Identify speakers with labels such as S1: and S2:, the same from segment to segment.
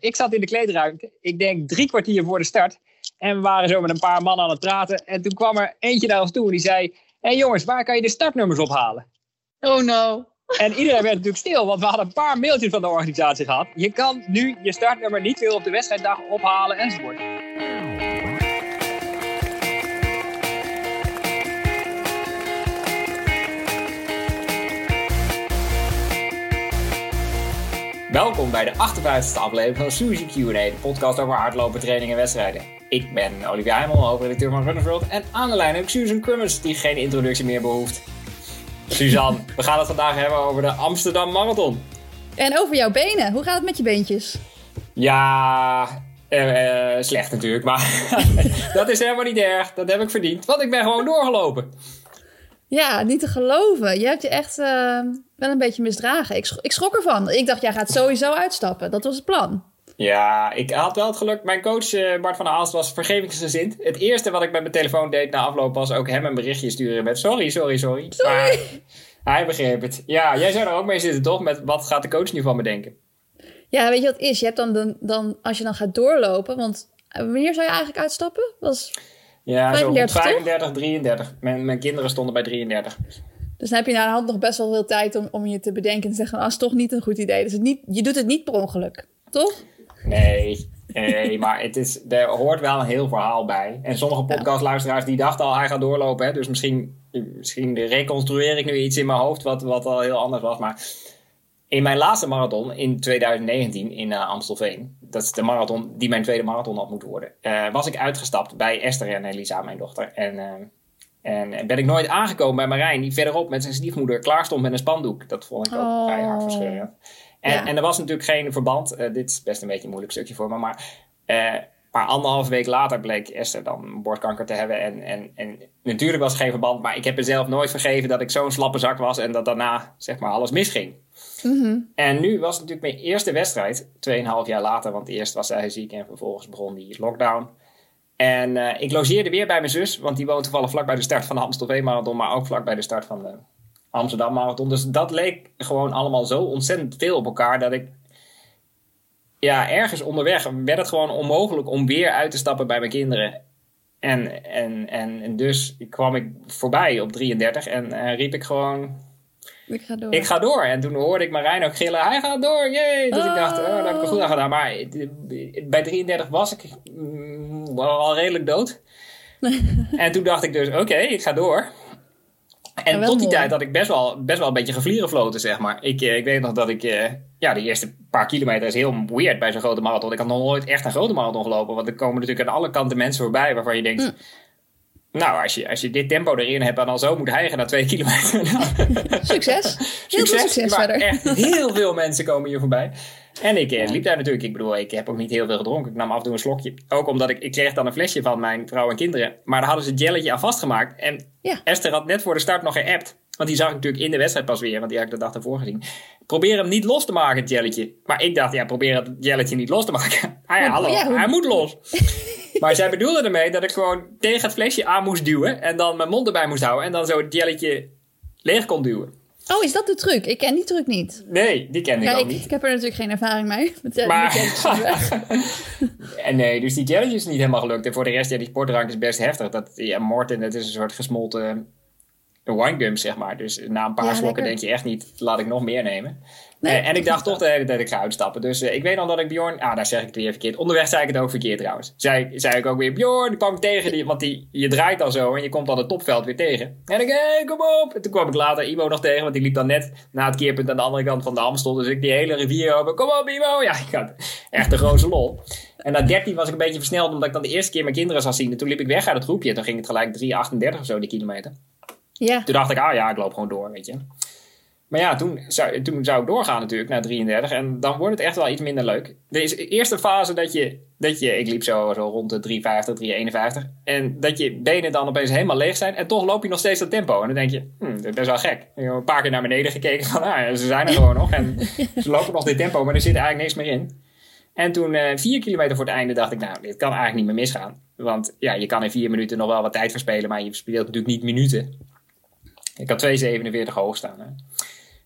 S1: Ik zat in de kleedruimte, ik denk drie kwartier voor de start. En we waren zo met een paar mannen aan het praten. En toen kwam er eentje naar ons toe en die zei... Hé hey jongens, waar kan je de startnummers ophalen?
S2: Oh no.
S1: En iedereen werd natuurlijk stil, want we hadden een paar mailtjes van de organisatie gehad. Je kan nu je startnummer niet weer op de wedstrijddag ophalen enzovoort. Welkom bij de 58e aflevering van Suzy Q&A, de podcast over hardlopen, training en wedstrijden. Ik ben Olivia Heimel, hoofdredacteur van Runners World. En aan de lijn heb ik Susan Crummins, die geen introductie meer behoeft. Suzanne, we gaan het vandaag hebben over de Amsterdam Marathon.
S2: En over jouw benen. Hoe gaat het met je beentjes?
S1: Ja, uh, slecht natuurlijk. Maar dat is helemaal niet erg. Dat heb ik verdiend. Want ik ben gewoon doorgelopen.
S2: Ja, niet te geloven. Je hebt je echt uh, wel een beetje misdragen. Ik, ik schrok ervan. Ik dacht, jij gaat sowieso uitstappen. Dat was het plan.
S1: Ja, ik had wel het geluk. Mijn coach uh, Bart van der Aalst was vergevingsgezind. Het eerste wat ik met mijn telefoon deed na afloop was ook hem een berichtje sturen met sorry, sorry, sorry.
S2: sorry.
S1: Maar hij begreep het. Ja, jij zou er ook mee zitten toch? Met wat gaat de coach nu van me denken?
S2: Ja, weet je wat het is? Je hebt dan, dan als je dan gaat doorlopen, want eh, wanneer zou je eigenlijk uitstappen? Was
S1: ja, 35, zo 35 33. Mijn, mijn kinderen stonden bij 33.
S2: Dus dan heb je naar de hand nog best wel veel tijd om, om je te bedenken en te zeggen: als ah, toch niet een goed idee. Dus het niet, je doet het niet per ongeluk, toch?
S1: Nee, nee maar het is, er hoort wel een heel verhaal bij. En sommige podcastluisteraars die dachten al, hij gaat doorlopen. Hè? Dus misschien, misschien reconstrueer ik nu iets in mijn hoofd wat, wat al heel anders was. Maar in mijn laatste marathon in 2019 in uh, Amstelveen, dat is de marathon die mijn tweede marathon had moeten worden, uh, was ik uitgestapt bij Esther en Elisa, mijn dochter. En, uh, en ben ik nooit aangekomen bij Marijn, die verderop met zijn stiefmoeder klaar stond met een spandoek. Dat vond ik ook oh. vrij hartverscheurend. En, en er was natuurlijk geen verband. Uh, dit is best een beetje een moeilijk stukje voor me. Maar, uh, maar anderhalve week later bleek Esther dan borstkanker te hebben. En, en, en natuurlijk was er geen verband. Maar ik heb mezelf nooit vergeven dat ik zo'n slappe zak was. En dat daarna zeg maar alles misging. Mm En nu was het natuurlijk mijn eerste wedstrijd. Tweeënhalf jaar later. Want eerst was zij ziek en vervolgens begon die lockdown. En uh, ik logeerde weer bij mijn zus. Want die woont toevallig vlak bij de start van de Amstelveen Marathon. Maar ook vlak bij de start van de Amsterdam Marathon. Dus dat leek gewoon allemaal zo ontzettend veel op elkaar dat ik. Ja, ergens onderweg werd het gewoon onmogelijk om weer uit te stappen bij mijn kinderen. En, en, en, dus kwam ik voorbij op 33 en, en riep ik gewoon.
S2: Ik ga door.
S1: Ik ga door. En toen hoorde ik Marijn ook gillen: hij gaat door, jee! Dus ik dacht: oh, dat heb ik goed aan gedaan. Maar bij 33 was ik mm, al redelijk dood. en toen dacht ik dus: oké, ik ga door. En tot die tijd had ik best wel, best wel een beetje gevlierenfloten, zeg maar. Ik, eh, ik weet nog dat ik, uh, ja, de eerste paar kilometer is heel weird bij zo'n grote marathon. Ik had nog nooit echt een grote marathon gelopen. Want er komen natuurlijk aan alle kanten mensen voorbij waarvan je denkt... Mm. Nou, als je, als je dit tempo erin hebt en al zo moet hijgen na twee kilometer.
S2: succes.
S1: Heel
S2: succes, succes verder.
S1: Echt heel veel mensen komen hier voorbij. En ik eh, liep daar natuurlijk. Ik bedoel, ik heb ook niet heel veel gedronken. Ik nam af en toe een slokje. Ook omdat ik, ik kreeg dan een flesje van mijn vrouw en kinderen. Maar daar hadden ze jelletje aan vastgemaakt. En Esther had net voor de start nog geappt. Want die zag ik natuurlijk in de wedstrijd pas weer. Want die had ik de dag ervoor gezien. Probeer hem niet los te maken, het jelletje. Maar ik dacht, ja, probeer het jelletje niet los te maken. ah ja, hallo, hij moet los. maar zij bedoelde ermee dat ik gewoon tegen het flesje aan moest duwen. En dan mijn mond erbij moest houden. En dan zo het jelletje leeg kon duwen.
S2: Oh, is dat de truc? Ik ken die truc niet.
S1: Nee, die ken ik ook niet.
S2: Ik heb er natuurlijk geen ervaring mee.
S1: Maar... en nee, dus die challenge is niet helemaal gelukt. En voor de rest, ja, die sportdrank is best heftig. Dat, ja, Morten, dat is een soort gesmolten winegum, zeg maar. Dus na een paar ja, slokken denk je echt niet, laat ik nog meer nemen. Nee, eh, en ik dacht toch de hele tijd, ik ga uitstappen. Dus uh, ik weet dan dat ik Bjorn... Ah, daar zeg ik het weer verkeerd. Onderweg zei ik het ook verkeerd trouwens. Zei, zei ik ook weer, Bjorn, die kwam ik tegen. Die, want die, je draait dan zo en je komt dan het topveld weer tegen. En ik, hé, hey, kom op. En toen kwam ik later Ivo nog tegen. Want die liep dan net na het keerpunt aan de andere kant van de Amstel. Dus ik die hele rivier over. Kom op, Ivo. Ja, ik had echt een grote lol. En na 13 was ik een beetje versneld. Omdat ik dan de eerste keer mijn kinderen zag zien. En toen liep ik weg uit het groepje. En toen ging het gelijk 3,38 of zo, die kilometer.
S2: Ja.
S1: Toen dacht ik, ah ja, ik loop gewoon door, weet je. Maar ja, toen zou, toen zou ik doorgaan natuurlijk naar 33. En dan wordt het echt wel iets minder leuk. De eerste fase dat je, dat je ik liep zo, zo rond de 350, 351. En dat je benen dan opeens helemaal leeg zijn. En toch loop je nog steeds dat tempo. En dan denk je, hm, dat is best wel gek. Ik heb een paar keer naar beneden gekeken van, ah, ze zijn er gewoon nog. En ze lopen nog dit tempo, maar er zit eigenlijk niks meer in. En toen uh, vier kilometer voor het einde dacht ik, nou, dit kan eigenlijk niet meer misgaan. Want ja, je kan in vier minuten nog wel wat tijd verspelen, maar je speelt natuurlijk niet minuten. Ik had 2,47 hoog staan. Hè.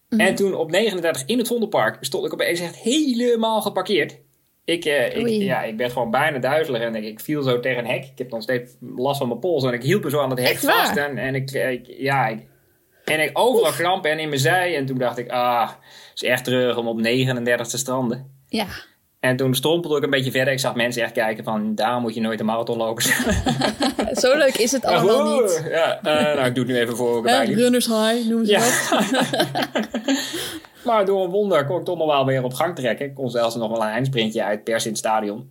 S1: Mhm. En toen op 39 in het Vondelpark stond ik opeens echt helemaal geparkeerd. Ik, eh, ik, ja, ik werd gewoon bijna duizelig en ik, ik viel zo tegen een hek. Ik heb nog steeds last van mijn pols en ik hield me zo aan het hek vast. En, en ik, ik- ja, ik, en ik overal krampen en in mijn zij. En toen dacht ik, ah, het is echt terug om op 39 te stranden.
S2: Ja.
S1: En toen strompelde ik een beetje verder. Ik zag mensen echt kijken van, daar moet je nooit een marathon lopen.
S2: Zo leuk is het allemaal niet.
S1: Ja, eh, nou, ik doe het nu even voor
S2: runners high, noemen ze
S1: Ja.
S2: dat.
S1: maar door een wonder kon ik toch nog wel weer op gang trekken. Ik kon zelfs nog wel een eindsprintje uit persen in het stadion.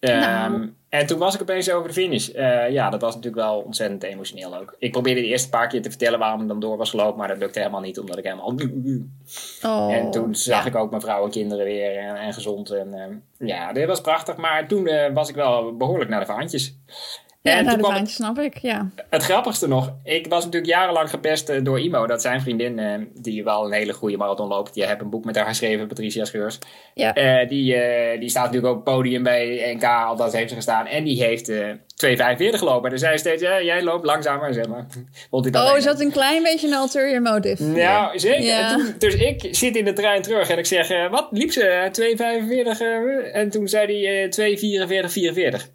S1: Ehm,
S2: Nou.
S1: En toen was ik opeens over de finish. Eh, ja, dat was natuurlijk wel ontzettend emotioneel ook. Ik probeerde de eerste paar keer te vertellen waarom ik dan door was gelopen. Maar dat lukte helemaal niet, omdat ik helemaal...
S2: Oh.
S1: En toen zag
S2: Ja.
S1: ik ook mijn vrouw en kinderen weer en, en gezond. En, ehm, ja, dit was prachtig. Maar toen eh, was ik wel behoorlijk naar de vaantjes.
S2: Ja,
S1: en
S2: nou,
S1: toen
S2: de
S1: kwam
S2: vaantjes snap ik, ja.
S1: het grappigste nog, ik was natuurlijk jarenlang gepest eh, door Imo. Dat zijn vriendin, eh, die wel een hele goede marathon loopt. Die heeft een boek met haar geschreven, Patricia Scheurs.
S2: Ja.
S1: Eh, die, eh, die staat natuurlijk op het podium bij NK, althans heeft ze gestaan. En die heeft eh 2,45 gelopen. En dan zei ze steeds, ja, jij loopt langzamer, zeg maar. Vond dat
S2: Oh, is dat een klein beetje een ulterior motive?
S1: Nou, zeker.
S2: Ja.
S1: En toen- dus ik zit in de trein terug en ik zeg, wat liep ze? Eh, 2,45? eh, en toen zei hij eh 2,44, 44.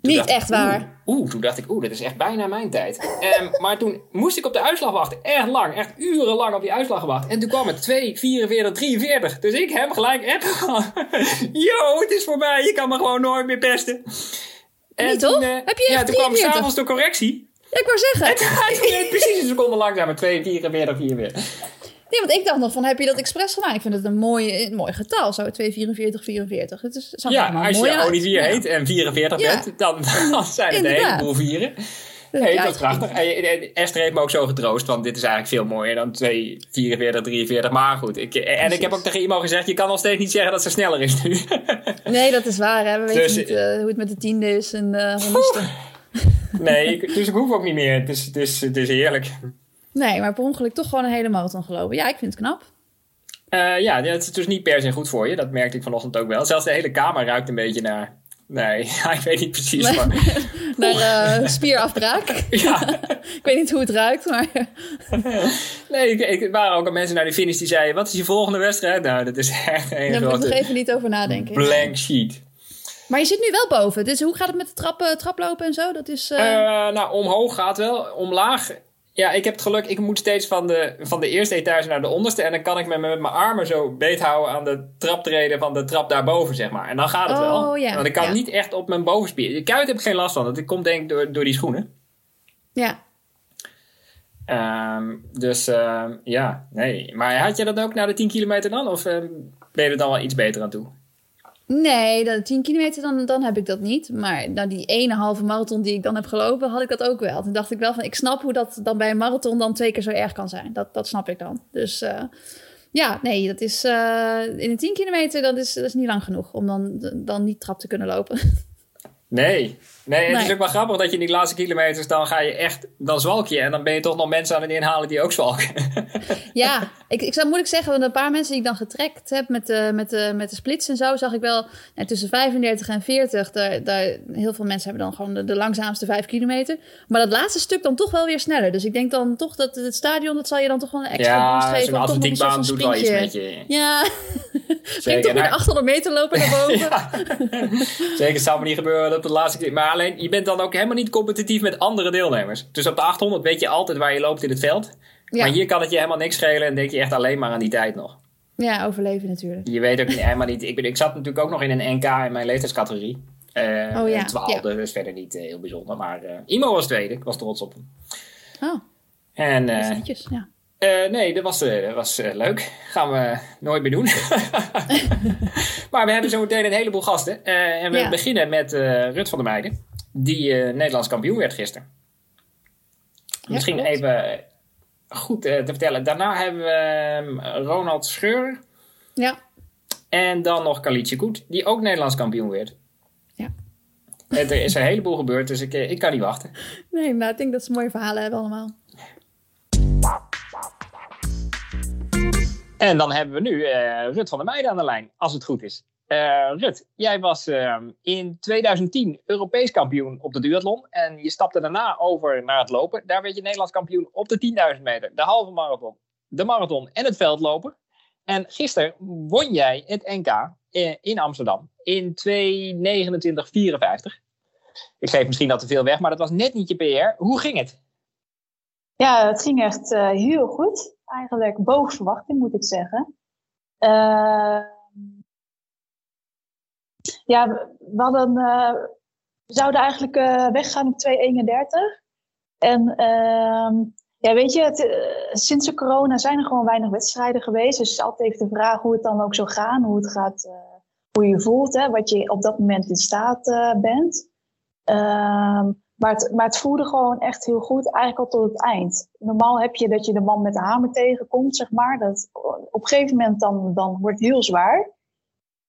S1: Toen
S2: Niet
S1: dacht
S2: echt waar.
S1: Oeh, oeh, toen dacht ik, oeh, dat is echt bijna mijn tijd. Ehm, maar toen moest ik op de uitslag wachten. Echt lang, echt urenlang op die uitslag gewacht. En toen kwam het 2, 44, 43. Dus ik heb gelijk app gehad. Yo, het is voorbij. Je kan me gewoon nooit meer pesten. En
S2: Niet, toch?
S1: eh,
S2: Heb je
S1: ja, toen kwam
S2: 43?
S1: s'avonds de correctie.
S2: Ja, ik wou zeggen.
S1: En toen precies een seconde langzamer. 2, 44, 44.
S2: Nee, want ik dacht nog van, heb je dat expres gedaan? Ik vind het een mooi, een mooi getal, zo 244, 44. Het is,
S1: Ja,
S2: allemaal
S1: als je. Olivier heet en 44
S2: Ja.
S1: bent, dan, dan zijn het een
S2: Inderdaad.
S1: heleboel vieren.
S2: Dat
S1: Nee, dat is prachtig. En, Esther heeft me ook zo getroost, want dit is eigenlijk veel mooier dan 2, 44, 43. Maar goed, ik, en ik heb ook tegen iemand gezegd, je kan nog steeds niet zeggen dat ze sneller is nu.
S2: Nee, dat is waar. Hè. We weten
S1: Dus,
S2: niet eh, hoe het met de tiende is en de honderdste.
S1: nee, dus ik hoef ook niet meer. Het is, het is, het is heerlijk.
S2: Nee, maar per ongeluk toch gewoon een hele marathon gelopen. Ja, ik vind het knap.
S1: Eh, ja, het is dus niet per se goed voor je. Dat merkte ik vanochtend ook wel. Zelfs de hele kamer ruikt een beetje naar... Nee, ik weet niet precies.
S2: Nee.
S1: Maar,
S2: Naar eh, spierafbraak.
S1: ja.
S2: ik weet niet hoe het ruikt, maar...
S1: Nee, ik, ik, er waren ook al mensen naar de finish die zeiden... Wat is je volgende wedstrijd? Nou, dat is echt een
S2: Daar moet ik nog even niet over nadenken.
S1: blank sheet.
S2: Maar je zit nu wel boven. Dus hoe gaat het met de trap, traplopen en zo? Dat is... Eh,
S1: nou, omhoog gaat wel. Omlaag. Ja, ik heb het geluk, ik moet steeds van de, van de eerste etage naar de onderste. En dan kan ik me met mijn armen zo beet houden aan de traptreden van de trap daarboven, zeg maar. En dan gaat het
S2: Oh,
S1: wel.
S2: ja,
S1: Want ik kan
S2: ja.
S1: niet echt op mijn bovenspier. De kuit heb ik geen last van. Dat komt denk ik door, door die schoenen.
S2: ja.
S1: Ehm, dus ehm, ja, nee. Maar had je dat ook na de 10 kilometer dan? Of ehm, ben je er dan wel iets beter aan toe?
S2: Nee, de 10 kilometer, dan, dan heb ik dat niet. Maar na die ene halve marathon die ik dan heb gelopen, had ik dat ook wel. Toen dacht ik wel van, ik snap hoe dat dan bij een marathon dan twee keer zo erg kan zijn. Dat, dat snap ik dan. Dus eh, ja, nee, dat is eh, in de 10 kilometer, dat is, dat is niet lang genoeg om dan, dan niet trap te kunnen lopen.
S1: Nee. Nee, het is ook wel grappig dat je in die laatste kilometers, dan ga je echt, dan zwalk je. En dan ben je toch nog mensen aan het inhalen die ook zwalken.
S2: Ja, ik, ik zou moeilijk zeggen, want een paar mensen die ik dan getrekt heb met de, met de, met de splits en zo, zag ik wel ja, tussen 35 en 40. Daar, daar, heel veel mensen hebben dan gewoon de, de langzaamste 5 kilometer. Maar dat laatste stuk dan toch wel weer sneller. Dus ik denk dan toch dat het stadion, dat zal je dan toch wel een extra boost
S1: ja,
S2: geven.
S1: zo'n
S2: een soort
S1: atletiekbaan
S2: van
S1: doet wel iets met je.
S2: Ja,
S1: Zeker.
S2: springt toch weer de
S1: Nou,
S2: 800 meter lopen naar boven.
S1: Ja. Zeker, het zou me niet gebeuren op de laatste keer. Maar alleen, je bent dan ook helemaal niet competitief met andere deelnemers. Dus op de 800 weet je altijd waar je loopt in het veld.
S2: Ja.
S1: Maar hier kan het je helemaal niks schelen en denk je echt alleen maar aan die tijd nog.
S2: Ja, overleven natuurlijk.
S1: Je weet ook niet, helemaal niet. Ik, ben, ik zat natuurlijk ook nog in een NK in mijn leeftijdscategorie. Eh
S2: Oh ja,
S1: 12,
S2: ja.
S1: dus verder niet eh, heel bijzonder. Maar eh, Imo was tweede, ik was trots op hem.
S2: Oh,
S1: En
S2: netjes. Ja.
S1: Eh, nee, dat was, eh, dat was eh, leuk. Gaan we nooit meer doen. maar we hebben zo meteen een heleboel gasten. En we
S2: Ja.
S1: beginnen met Rut van der Meijden. Die Nederlands kampioen werd gisteren. Misschien even goed te vertellen. Daarna hebben we ehm, Ronald Scheur.
S2: ja,
S1: En dan nog Kalietje Koet. Die ook Nederlands kampioen werd.
S2: Ja.
S1: En er is een heleboel gebeurd. Dus ik, ik kan niet wachten.
S2: nee, maar ik denk dat ze mooie verhalen hebben allemaal.
S1: En dan hebben we nu eh, Rut van der Meijden aan de lijn, als het goed is. Eh, Rut, jij was eh, in 2010 Europees kampioen op de duathlon. En je stapte daarna over naar het lopen. Daar werd je Nederlands kampioen op de 10.000 meter, de halve marathon, de marathon en het veldlopen. En gisteren won jij het NK in Amsterdam in 2.29.54. Ik geef misschien dat te veel weg, maar dat was net niet je PR. Hoe ging het?
S3: Ja, het ging echt heel goed. Eigenlijk boven verwachting, moet ik zeggen. Uh, ja, we, hadden, uh, we zouden eigenlijk weggaan op 2.31. En ehm, ja, weet je, het, sinds de corona zijn er gewoon weinig wedstrijden geweest. Dus het is altijd even de vraag hoe het dan ook zou gaan, hoe het gaat, hoe je je voelt, hè, wat je op dat moment in staat bent. Ehm, maar, het, maar het voelde gewoon echt heel goed, eigenlijk al tot het eind. Normaal heb je dat je de man met de hamer tegenkomt, zeg maar. Dat, op een gegeven moment dan, dan wordt het heel zwaar.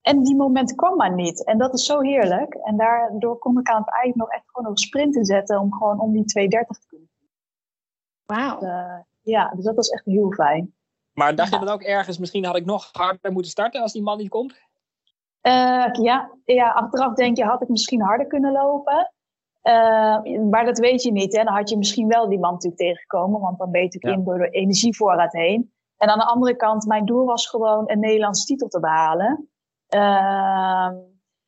S3: En die moment kwam maar niet. En dat is zo heerlijk. En daardoor kon ik aan het eind nog echt gewoon een sprint te zetten om gewoon om die 230 te kunnen.
S2: Wauw.
S3: Uh, ja, dus dat was echt heel fijn.
S1: Maar dacht je dan ook ergens, misschien had ik nog harder moeten starten als die man niet komt?
S3: Uh, ja, ja, achteraf denk je, had ik misschien harder kunnen lopen. Uh, maar dat weet je niet. Hè? Dan had je misschien wel die man natuurlijk tegengekomen, want dan ben je natuurlijk in door de energievoorraad heen. En aan de andere kant, mijn doel was gewoon een Nederlands titel te behalen. Uh,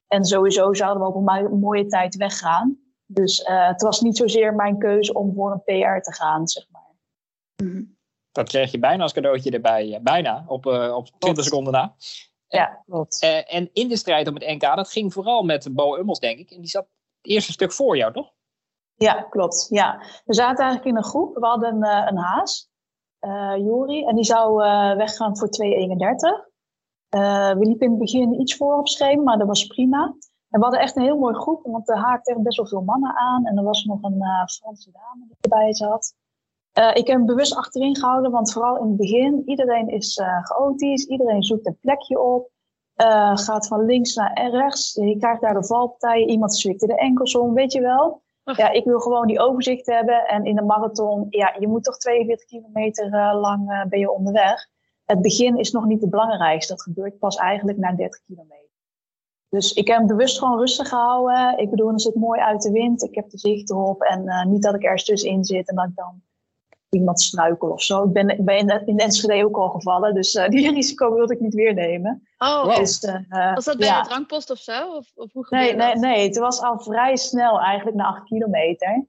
S3: en sowieso zouden we op een mooie tijd weggaan. Dus uh, het was niet zozeer mijn keuze om voor een PR te gaan, zeg maar.
S1: Mm Dat kreeg je bijna als cadeautje erbij. Bijna, op, op 20 seconden na.
S3: Ja, klopt.
S1: Uh, en in de strijd om het NK, dat ging vooral met Bo Ummels, denk ik. En die zat eerste stuk voor jou, toch?
S3: Ja, klopt. Ja. We zaten eigenlijk in een groep. We hadden uh, een haas, uh, Jori, en die zou weggaan voor 2,31. we liepen in het begin iets voor op schema, maar dat was prima. We hadden echt een heel mooie groep, want er haakten best wel veel mannen aan. En er was nog een Franse dame die erbij zat. Ik heb hem bewust achterin gehouden, want vooral in het begin, iedereen is chaotisch, iedereen zoekt een plekje op, uh, gaat van links naar rechts. Je krijgt daar de valpartijen, iemand zwikte de enkels om, weet je wel. Ja, ik wil gewoon die overzicht hebben. En in de marathon, ja, je moet toch 42 kilometer lang ben je onderweg. Het begin is nog niet het belangrijkste. Dat gebeurt pas eigenlijk na 30 kilometer. Dus ik heb hem bewust gewoon rustig gehouden. Ik bedoel, dan zit mooi uit de wind. Ik heb de zicht erop. En niet dat ik ergens tussenin zit en dat ik dan iemand struikel of zo. Ik ben, ik ben in, de, in Enschede ook al gevallen, dus uh, die risico wilde ik niet weer nemen.
S2: Oh, wow. dus, uh, was dat bij ja. de drankpost of zo? Of, of hoe
S3: nee, nee, nee, het was al vrij snel eigenlijk na acht kilometer.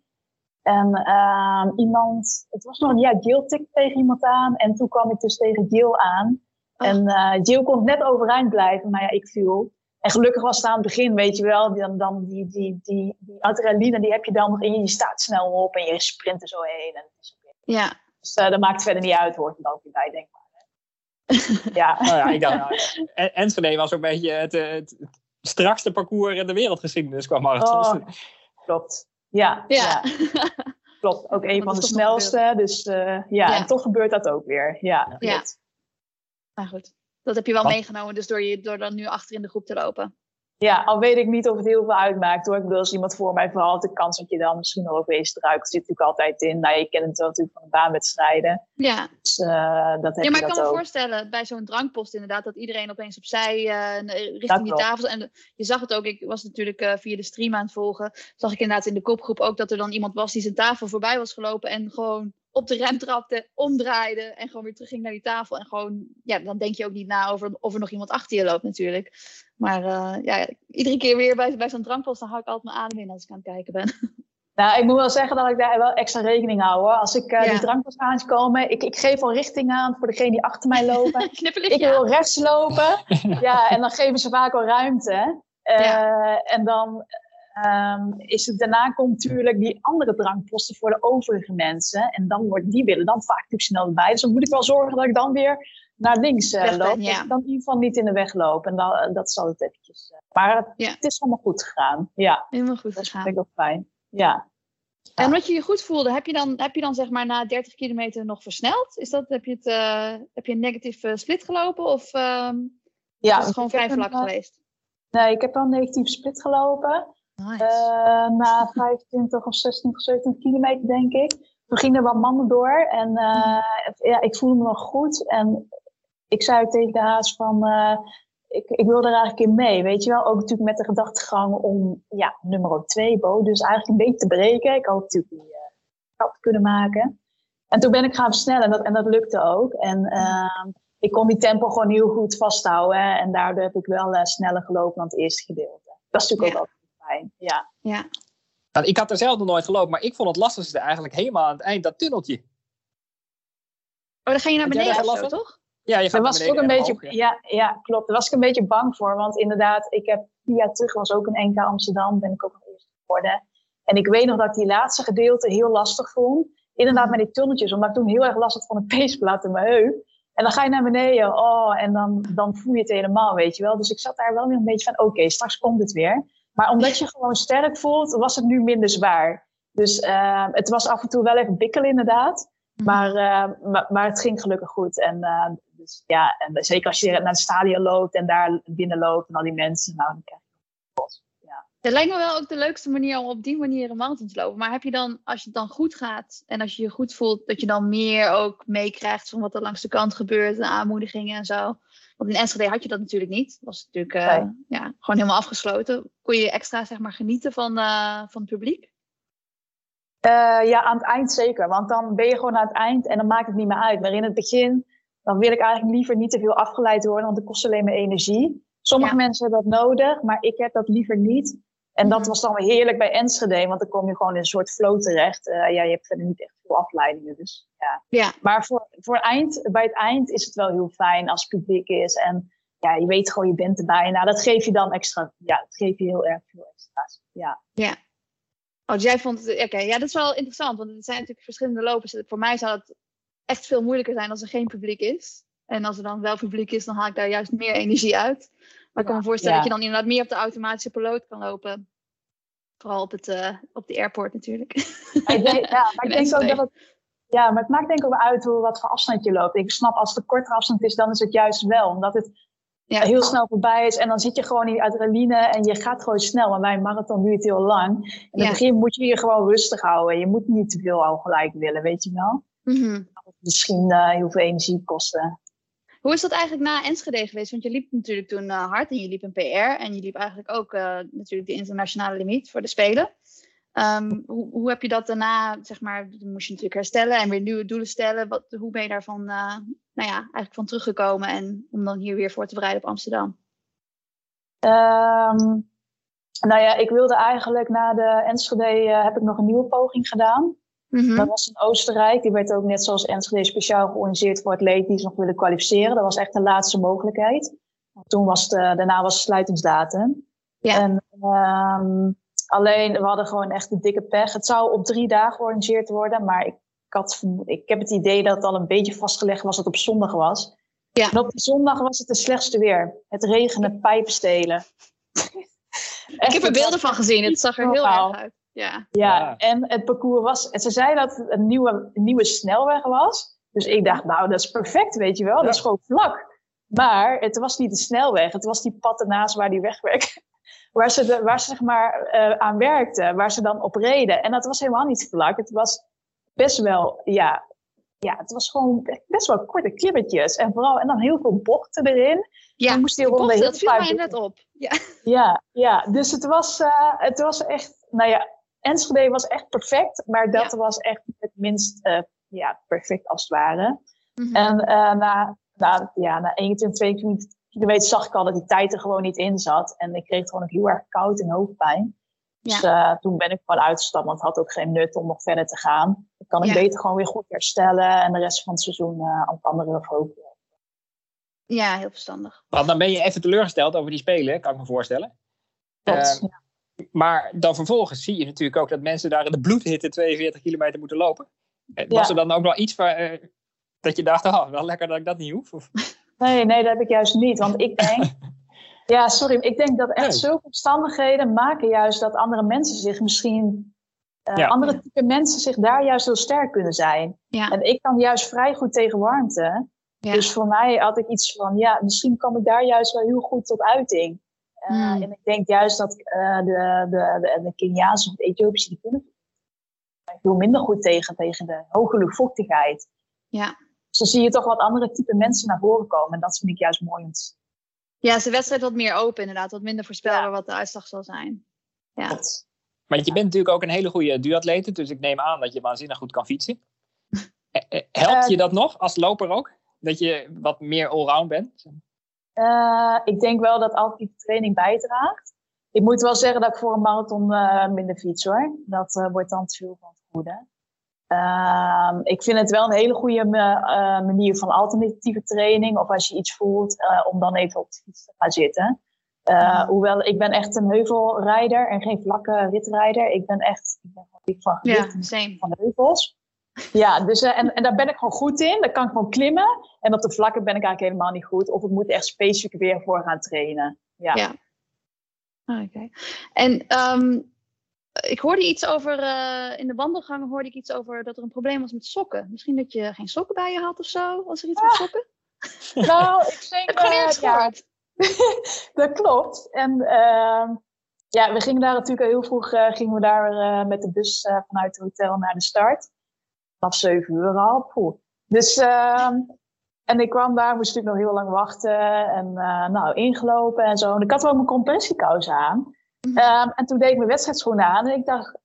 S3: En uh, iemand, het was nog, ja, Jill tikte tegen iemand aan en toen kwam ik dus tegen Jill aan. Oh. En uh, Jill kon net overeind blijven, maar ja, ik viel. En gelukkig was het aan het begin, weet je wel, dan, dan die, die, die, die adrenaline, die heb je dan nog in je, je staat snel op en je sprint er zo heen. En het is
S2: ja.
S3: Dus uh, dat maakt verder niet uit, hoort er ook bij, denk maar.
S1: ja. nou ja, ik dacht, nou, Enschede was ook een beetje het, het, het, strakste parcours in de wereldgeschiedenis qua marathons.
S3: Oh, klopt. Ja.
S2: ja.
S3: ja. klopt, ook een van de snelste. Dus uh, ja, ja, en toch gebeurt dat ook weer. Ja,
S2: ja. Nou goed, dat heb je wel Wat? meegenomen, dus door, je, door dan nu achter in de groep te lopen.
S3: Ja, al weet ik niet of het heel veel uitmaakt hoor. Ik bedoel, als iemand voor mij valt, de kans dat je dan misschien nog ook weer struikelt, zit natuurlijk altijd in. Nou, je kent het wel natuurlijk van de baanwedstrijden.
S2: Ja.
S3: Dus uh, dat heb
S2: ja, maar
S3: ik
S2: kan me
S3: ook.
S2: voorstellen, bij zo'n drankpost inderdaad, dat iedereen opeens opzij uh, richting die tafel. En je zag het ook, ik was natuurlijk uh, via de stream aan het volgen, zag ik inderdaad in de kopgroep ook dat er dan iemand was die zijn tafel voorbij was gelopen en gewoon op de rem trapte, omdraaide en gewoon weer terugging naar die tafel. En gewoon, ja, dan denk je ook niet na over of er nog iemand achter je loopt natuurlijk. Maar uh, ja, iedere keer weer bij, bij zo'n drankpost, dan hou ik altijd mijn adem in als ik aan het kijken ben.
S3: Nou, ik moet wel zeggen dat ik daar wel extra rekening hou hoor. Als ik uh, ja. die drankpost aankomen, ik, ik geef al richting aan voor degene die achter mij lopen. ik wil rechts lopen. ja, en dan geven ze vaak al ruimte. Uh, ja. En dan um, is het daarna komt natuurlijk die andere drankposten voor de overige mensen. En dan wordt, die willen dan vaak natuurlijk snel erbij. Dus dan moet ik wel zorgen dat ik dan weer naar links uh, loop. Ja. Ik dan in ieder geval niet in de weg loop. En dan, dat zal het eventjes. Uh, maar het, ja. het, is allemaal goed gegaan. Ja.
S2: Helemaal goed
S3: dat
S2: gegaan.
S3: Dat vind ik ook fijn. Ja.
S2: En wat je je goed voelde, heb je dan, heb je dan zeg maar na 30 kilometer nog versneld? Is dat, heb, je het, heb je een negatieve split gelopen? Of um, ja, is het gewoon vrij vlak een, geweest?
S3: Nee, ik heb wel een negatieve split gelopen.
S2: Nice.
S3: Uh, na 25 of 26 of 27 kilometer, denk ik. Toen gingen er wat mannen door. En uh, ja, ik voelde me nog goed. En ik zei tegen de haas van... Uh, ik, ik wil er eigenlijk in mee, weet je wel. Ook natuurlijk met de gedachtegang om ja, nummer 2, Bo. Dus eigenlijk een beetje te breken. Ik hoop natuurlijk die stap te kunnen maken. En toen ben ik gaan versnellen en dat, en dat lukte ook. En uh, ik kon die tempo gewoon heel goed vasthouden. En daardoor heb ik wel sneller gelopen dan het eerste gedeelte. Dat is natuurlijk ook altijd fijn. Ja.
S2: ja.
S1: Nou, ik had er zelf nog nooit gelopen, maar ik vond het lastigste eigenlijk helemaal aan het eind, dat tunneltje.
S2: Oh, dan ga je naar beneden of zo, toch?
S1: Ja, je gaat
S3: Daar was ook een beetje, ja. ja. klopt. Daar was ik een beetje bang voor. Want inderdaad, ik heb vier jaar terug was ook een NK Amsterdam. Ben ik ook nog eerst geworden. En ik weet nog dat ik die laatste gedeelte heel lastig vond. Inderdaad met die tunneltjes. Omdat ik toen heel erg last had van een peesplaat in mijn heup. En dan ga je naar beneden. Oh, en dan, dan voel je het helemaal, weet je wel. Dus ik zat daar wel weer een beetje van, oké, straks komt het weer. Maar omdat je gewoon sterk voelt, was het nu minder zwaar. Dus uh, het was af en toe wel even bikkelen inderdaad. Mhm. Maar, uh, maar, maar, het ging gelukkig goed. En, uh, dus, ja, en zeker als je naar het stadion loopt en daar binnen loopt en al die mensen, nou, dan krijg je het
S2: ja. Dat lijkt me wel ook de leukste manier om op die manier een marathon te lopen. Maar heb je dan, als je het dan goed gaat en als je je goed voelt, dat je dan meer ook meekrijgt van wat er langs de kant gebeurt en aanmoedigingen en zo? Want in Enschede had je dat natuurlijk niet. Dat was natuurlijk uh, ja, gewoon helemaal afgesloten. Kon je extra zeg maar, genieten van, uh, van het publiek?
S3: Uh, ja, aan het eind zeker. Want dan ben je gewoon aan het eind en dan maakt het niet meer uit. Maar in het begin, dan wil ik eigenlijk liever niet te veel afgeleid worden, want het kost alleen maar energie. Sommige ja. mensen hebben dat nodig, maar ik heb dat liever niet. En dat was dan weer heerlijk bij Enschede, want dan kom je gewoon in een soort flow terecht. Uh, ja, je hebt verder niet echt veel afleidingen. Dus, ja.
S2: ja.
S3: Maar voor, voor eind, bij het eind is het wel heel fijn als het publiek is. En ja, je weet gewoon, je bent erbij. Nou, dat geef je dan extra. Ja, dat geeft je heel erg veel extra's. Ja.
S2: Ja. Oh, dus jij vond het, oké, ja, dat is wel interessant, want er zijn natuurlijk verschillende lopers. Voor mij zou het echt veel moeilijker zijn als er geen publiek is. En als er dan wel publiek is, dan haal ik daar juist meer energie uit. Maar ik kan me voorstellen ja. dat je dan inderdaad meer op de automatische piloot kan lopen. Vooral op, het, uh, op de airport natuurlijk.
S3: Ik denk, ja, maar ik denk ook dat het, ja, maar het maakt denk ik ook uit hoe, wat voor afstand je loopt. Ik snap als het een kortere afstand is, dan is het juist wel. Omdat het ja. heel snel voorbij is. En dan zit je gewoon in die adrenaline en je gaat gewoon snel. Maar bij een marathon duurt het heel lang. In het ja. begin moet je je gewoon rustig houden. Je moet niet te veel al gelijk willen, weet je wel.
S2: Mm -hmm.
S3: Misschien uh, heel veel energie kosten.
S2: Hoe is dat eigenlijk na Enschede geweest? Want je liep natuurlijk toen uh, hard en je liep een PR. En je liep eigenlijk ook uh, natuurlijk de internationale limiet voor de Spelen. Um, hoe, hoe, heb je dat daarna, zeg maar, moest je natuurlijk herstellen en weer nieuwe doelen stellen. Wat, hoe ben je daarvan, uh, nou ja, eigenlijk van teruggekomen en om dan hier weer voor te bereiden op Amsterdam?
S3: Um, nou ja, ik wilde eigenlijk na de Enschede, heb ik nog een nieuwe poging gedaan.
S2: Mm -hmm.
S3: Dat was in Oostenrijk. Die werd ook net zoals Enschede speciaal georganiseerd voor atleten die zich nog willen kwalificeren. Dat was echt de laatste mogelijkheid. Toen was de, daarna was de sluitingsdatum.
S2: Ja.
S3: En, um, Alleen, we hadden gewoon echt een dikke pech. Het zou op drie dagen georganiseerd worden, maar ik, ik, had, ik heb het idee dat het al een beetje vastgelegd was dat het op zondag was.
S2: Ja.
S3: En op die zondag was het de slechtste weer. Het regenen, pijpenstelen.
S2: ik heb er beelden van gezien, het zag er heel erg uit. Ja.
S3: Ja, ja, en het parcours was... Ze zeiden dat het een nieuwe, een nieuwe snelweg was. Dus ik dacht, nou, dat is perfect, weet je wel. Ja. Dat is gewoon vlak. Maar het was niet de snelweg. Het was die pad ernaast waar die wegwerk waar ze, de, waar ze zeg maar uh, aan werkten, waar ze dan op reden. En dat was helemaal niet vlak. Het was best wel, ja, ja, het was gewoon best wel korte klimmetjes. En vooral, en dan heel veel bochten erin.
S2: Ja,
S3: dan moest die
S2: bochten,
S3: heel
S2: dat viel mij net op. Ja,
S3: ja, ja. dus het was, uh, het was echt, nou ja, Enschede was echt perfect, maar dat ja. was echt het minst uh, ja, perfect als het ware.
S2: Mm
S3: -hmm. En na, na, ja, na 21, 22 kilometer zag ik al dat die tijd er gewoon niet in zat. En ik kreeg gewoon ook heel erg koud en hoofdpijn. Dus
S2: ja.
S3: uh, toen ben ik gewoon uitgestapt, want het had ook geen nut om nog verder te gaan. Dan kan ik ja. beter gewoon weer goed herstellen en de rest van het seizoen uh, aan het andere focussen.
S2: Ja, heel verstandig.
S1: Want dan ben je even teleurgesteld over die spelen, kan ik me voorstellen.
S3: Dat,
S1: uh, ja. Maar dan vervolgens zie je natuurlijk ook dat mensen daar in de bloedhitte 42 kilometer moeten lopen. Was er dan ook wel iets waar, eh, dat je dacht, oh, wel lekker dat ik dat niet hoef? Of?
S3: Nee, nee, dat heb ik juist niet. Want ik denk, ja, sorry, ik denk dat echt
S1: Nee.
S3: zulke omstandigheden maken juist dat andere mensen zich misschien, eh,
S1: Ja.
S3: andere type mensen zich daar juist heel sterk kunnen zijn.
S2: Ja,
S3: En ik kan juist vrij goed tegen warmte.
S2: ja.
S3: Dus voor mij had ik iets van, ja, misschien kom ik daar juist wel heel goed tot uiting. Eh,
S2: Hmm.
S3: En ik denk juist dat eh, de, de, de, de Keniaanse of de Ethiopische, die kunnen veel minder goed tegen, tegen de hoge luchtvochtigheid.
S2: Ja.
S3: Dus dan zie je toch wat andere type mensen naar voren komen. En dat vind ik juist mooi
S2: ja, is de wedstrijd wat meer open inderdaad. Wat minder voorspelbaar
S3: Ja.
S2: wat de uitslag zal zijn. Ja,
S3: Dat-
S1: Maar je bent natuurlijk ook een hele goede duatlete, dus ik neem aan dat je waanzinnig goed kan fietsen. Eh, Helpt je dat nog als loper ook? Dat je wat meer allround bent?
S3: Uh, ik denk wel dat alternatieve training bijdraagt. Ik moet wel zeggen dat ik voor een marathon uh, minder fiets hoor. Dat uh, wordt dan te veel van het goede. Ehm, ik vind het wel een hele goede manier van alternatieve training. Of als je iets voelt, om dan even op de fiets te gaan zitten. Hoewel, ik ben echt een heuvelrijder en geen vlakke ritrijder. Ik ben echt ik ben van
S2: ja,
S3: van heuvels. Ja, dus, uh, en, en daar ben ik gewoon goed in. Daar kan ik gewoon klimmen. En op de vlakken ben ik eigenlijk helemaal niet goed. Of ik moet echt specifiek weer voor gaan trainen. Ja. ja.
S2: Ah, oké. En um, ik hoorde iets over, uh, in de wandelgangen hoorde ik iets over dat er een probleem was met sokken. Misschien dat je geen sokken bij je had of zo, als er iets ah. met sokken?
S3: Nou, ik denk...
S2: ik heb ja,
S3: dat klopt. En uh, ja, we gingen daar natuurlijk heel vroeg uh, gingen we daar uh, met de bus vanuit het hotel naar de start. Vanaf 7 uur al. Poeh. Dus, ehm, en ik kwam daar, moest natuurlijk nog heel lang wachten. En nou, ingelopen en zo. En ik had wel mijn compressiekousen aan. Mhm. Um, en toen deed ik mijn wedstrijdschoenen aan. En ik dacht,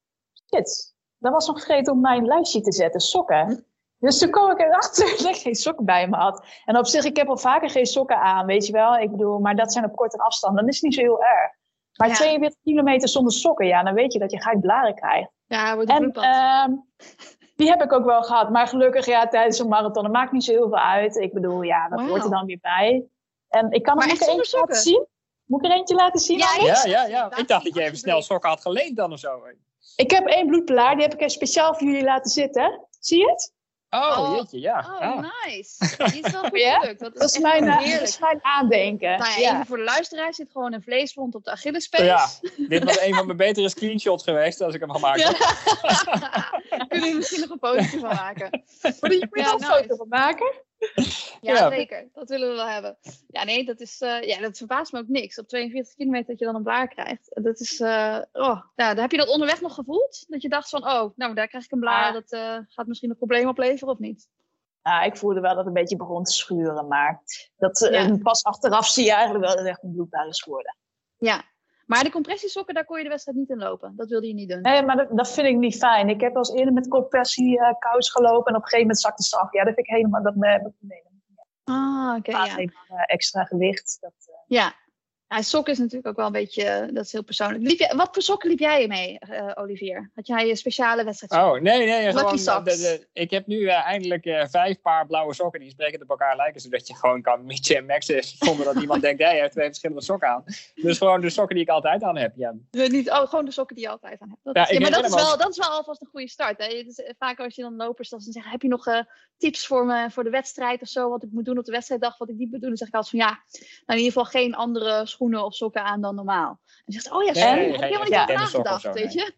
S3: shit, dat was nog vergeten om mijn lijstje te zetten, sokken. Dus toen kwam ik erachter dat ik geen sokken bij me had. En op zich, ik heb al vaker geen sokken aan, weet je wel. Ik bedoel, maar dat zijn op korte afstand. Dan is het niet zo heel erg. Maar 42 kilometer zonder sokken, ja, dan weet je dat je gelijk blaren krijgt.
S2: Ja, wordt en
S3: uh, die heb ik ook wel gehad. Maar gelukkig, ja, tijdens een marathon, dat maakt niet zo heel veel uit. Ik bedoel, ja, dat wow. hoort er dan weer bij. En ik kan er nog eentje laten zien. Moet ik er eentje laten zien?
S1: Ja, ja, ja, ja. Ik dacht dat je even snel sokken had geleend dan of zo.
S3: Ik heb één bloedpelaar, die heb ik speciaal voor jullie laten zitten. Zie je het?
S1: Oh, oh, jeetje, ja.
S2: Oh, ah. nice. Die is wel goed gelukt. Dat is,
S3: dat is, mijn, eh, dat is mijn aandenken.
S2: Nou, ja, Even voor de luisteraar zit gewoon een vleeswond op de Achillespees.
S1: Ja, dit was een van mijn betere screenshots geweest als ik hem gemaakt heb.
S2: Kunnen we misschien nog een foto van maken?
S3: Wil je er een foto van maken?
S2: Ja, zeker. Dat willen we wel hebben. Ja, nee, dat, is, uh, ja, dat verbaast me ook niks. Op 42 kilometer dat je dan een blaar krijgt. Dat is, uh, oh, nou, heb je dat onderweg nog gevoeld? Dat je dacht van, oh, nou, daar krijg ik een blaar. Dat uh, gaat misschien een probleem opleveren of niet?
S3: Ja, ik voelde wel dat het een beetje begon te schuren. Maar dat, ja. pas achteraf zie je eigenlijk wel dat het echt een bloedbaar is geworden.
S2: Ja, maar de compressiesokken, daar kon je de wedstrijd niet in lopen. Dat wilde je niet doen.
S3: Nee, maar dat, dat vind ik niet fijn. Ik heb al eens eerder met compressie uh, kous gelopen. En op een gegeven moment zakte ze af. Ja, dat vind ik helemaal... Dat, nee, nee,
S2: Ah, oké. Okay, ja.
S3: Eh, extra gewicht. Dat, uh...
S2: Ja, ja, sokken is natuurlijk ook wel een beetje, eh, dat is heel persoonlijk. Liep je, wat voor sokken liep jij mee, uh, Olivier? Had jij een speciale wedstrijd?
S1: Oh, nee, nee. Gewoon, de, de, ik heb nu uh, eindelijk uh, vijf paar blauwe sokken die sprekend op elkaar lijken. Zodat je gewoon kan mixen en maxen zonder dat iemand denkt, jij heeft twee verschillende sokken aan. Dus gewoon de sokken die ik altijd aan heb. Ja.
S2: Niet, oh, gewoon de sokken die je altijd aan hebt. Dat ja, is, ja, maar dat is, wel, dat is wel alvast een goede start. Hè? Dus, vaak als je dan lopers dan zeggen, heb je nog tips voor me voor de wedstrijd of zo? Wat ik moet doen op de wedstrijddag, wat ik niet moet doen? Dan zeg ik altijd van ja, nou in ieder geval geen andere schoenen of sokken aan dan normaal. En zegt, oh ja, sorry, nee, heb je helemaal niet over nagedacht, weet je.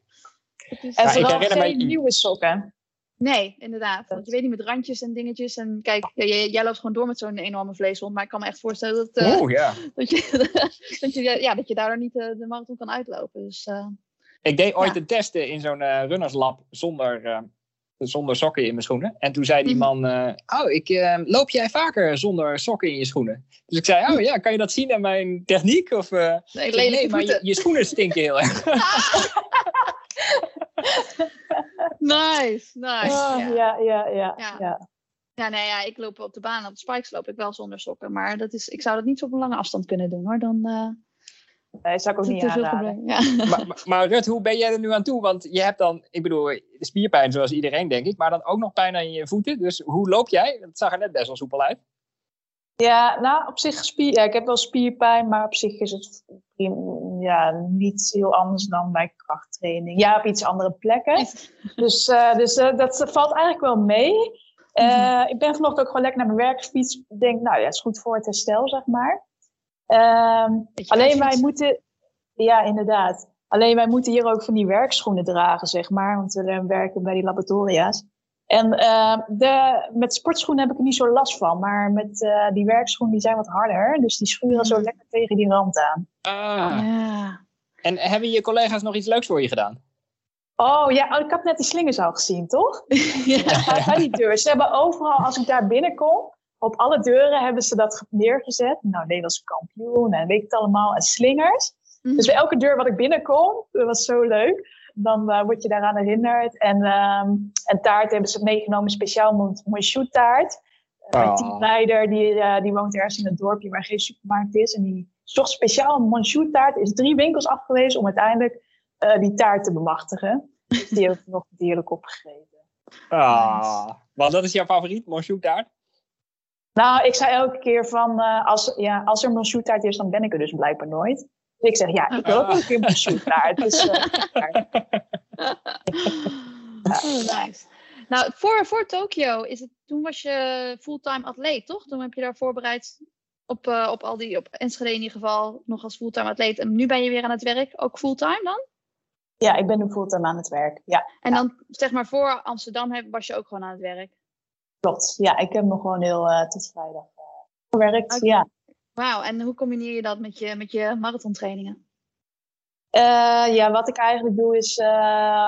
S3: Dus, en vooral geen nieuwe sokken.
S2: Nee, inderdaad. Want je weet niet met randjes en dingetjes. En kijk, jij, jij loopt gewoon door met zo'n enorme vleeshond. Maar ik kan me echt voorstellen dat,
S1: uh, ja.
S2: dat, je, dat, je, ja, dat je daardoor niet uh, de marathon kan uitlopen. Dus, uh,
S1: ik deed ooit ja. een testen in zo'n runnerslab zonder zonder sokken in mijn schoenen. En toen zei die mhm. man, uh, oh, ik, uh, loop jij vaker zonder sokken in je schoenen? Dus ik zei, oh ja, kan je dat zien aan mijn techniek? Of, uh,
S2: nee, nee, nee
S1: maar je, je, schoenen stinken heel erg.
S2: nice, nice.
S3: Oh, ja. Ja, ja, ja, ja.
S2: ja. nee, ja, ik loop op de baan, op de spikes loop ik wel zonder sokken. Maar dat is, ik zou dat niet zo op een lange afstand kunnen doen hoor. Dan,
S3: Nee, zou ik ook niet aanraden.
S2: Ja.
S1: Maar, maar, Rut, hoe ben jij er nu aan toe? Want je hebt dan, ik bedoel, spierpijn zoals iedereen denk ik, maar dan ook nog pijn aan je voeten. Dus hoe loop jij? Het zag er net best wel soepel uit.
S3: Ja, nou, op zich, spier, ja, ik heb wel spierpijn, maar op zich is het ja, niet heel anders dan bij krachttraining. Ja, op iets andere plekken. dus uh, dus uh, dat valt eigenlijk wel mee. Uh, Ik ben vanochtend ook gewoon lekker naar mijn werk gefietst. Ik denk, nou ja, het is goed voor het herstel, zeg maar. Um, alleen wij moeten, ja, inderdaad. Alleen wij moeten hier ook van die werkschoenen dragen, zeg maar. Want we werken bij die laboratoria's. En uh, de, met sportschoenen heb ik er niet zo last van. Maar met uh, die werkschoenen die zijn wat harder. Dus die schuren zo mm. lekker tegen die rand aan.
S1: Ah. Ja. En hebben je collega's nog iets leuks voor je gedaan?
S3: Oh ja, oh, ik had net die slingers al gezien, toch? ja. Bij die deur. Ze hebben overal, als ik daar binnenkom, op alle deuren hebben ze dat neergezet. Nou, Nederlands kampioen en weet het allemaal. En slingers. Mhm. Dus bij elke deur wat ik binnenkom, dat was zo leuk. Dan uh, word je daaraan herinnerd. En, um, en taart hebben ze meegenomen, speciaal shoot taart. Mijn
S1: Ah.
S3: teamleider die, eh, die woont ergens in een dorpje waar geen supermarkt is. En die zocht speciaal een Monchou taart. Is drie winkels afgewezen om uiteindelijk eh, die taart te bemachtigen. Dus die heb ik nog heerlijk opgegeten.
S1: Ah. Want dat is jouw favoriet, Monchou taart?
S3: Nou, ik zei elke keer van, eh, als, ja, als er Monchou taart is, dan ben ik er dus blijkbaar nooit. Dus ik zeg, ja, ik wil ook wel een keer Monchou taart. Dus, eh,
S2: Oh, nice. Nou, voor, voor Tokio is het, toen was je fulltime atleet, toch? Toen heb je daar voorbereid op, eh, op al die, op Enschede in ieder geval, nog als fulltime atleet. En nu ben je weer aan het werk, ook fulltime dan?
S3: ja, ik ben nu fulltime aan het werk. Ja,
S2: En dan, zeg maar, voor Amsterdam heb- was je ook gewoon aan het werk.
S3: Klopt. Ja, ik heb nog gewoon heel eh, tot vrijdag eh, gewerkt. Ja.
S2: Wauw, en hoe combineer je dat met je, met je marathontrainingen?
S3: Eh, ja, wat ik eigenlijk doe is,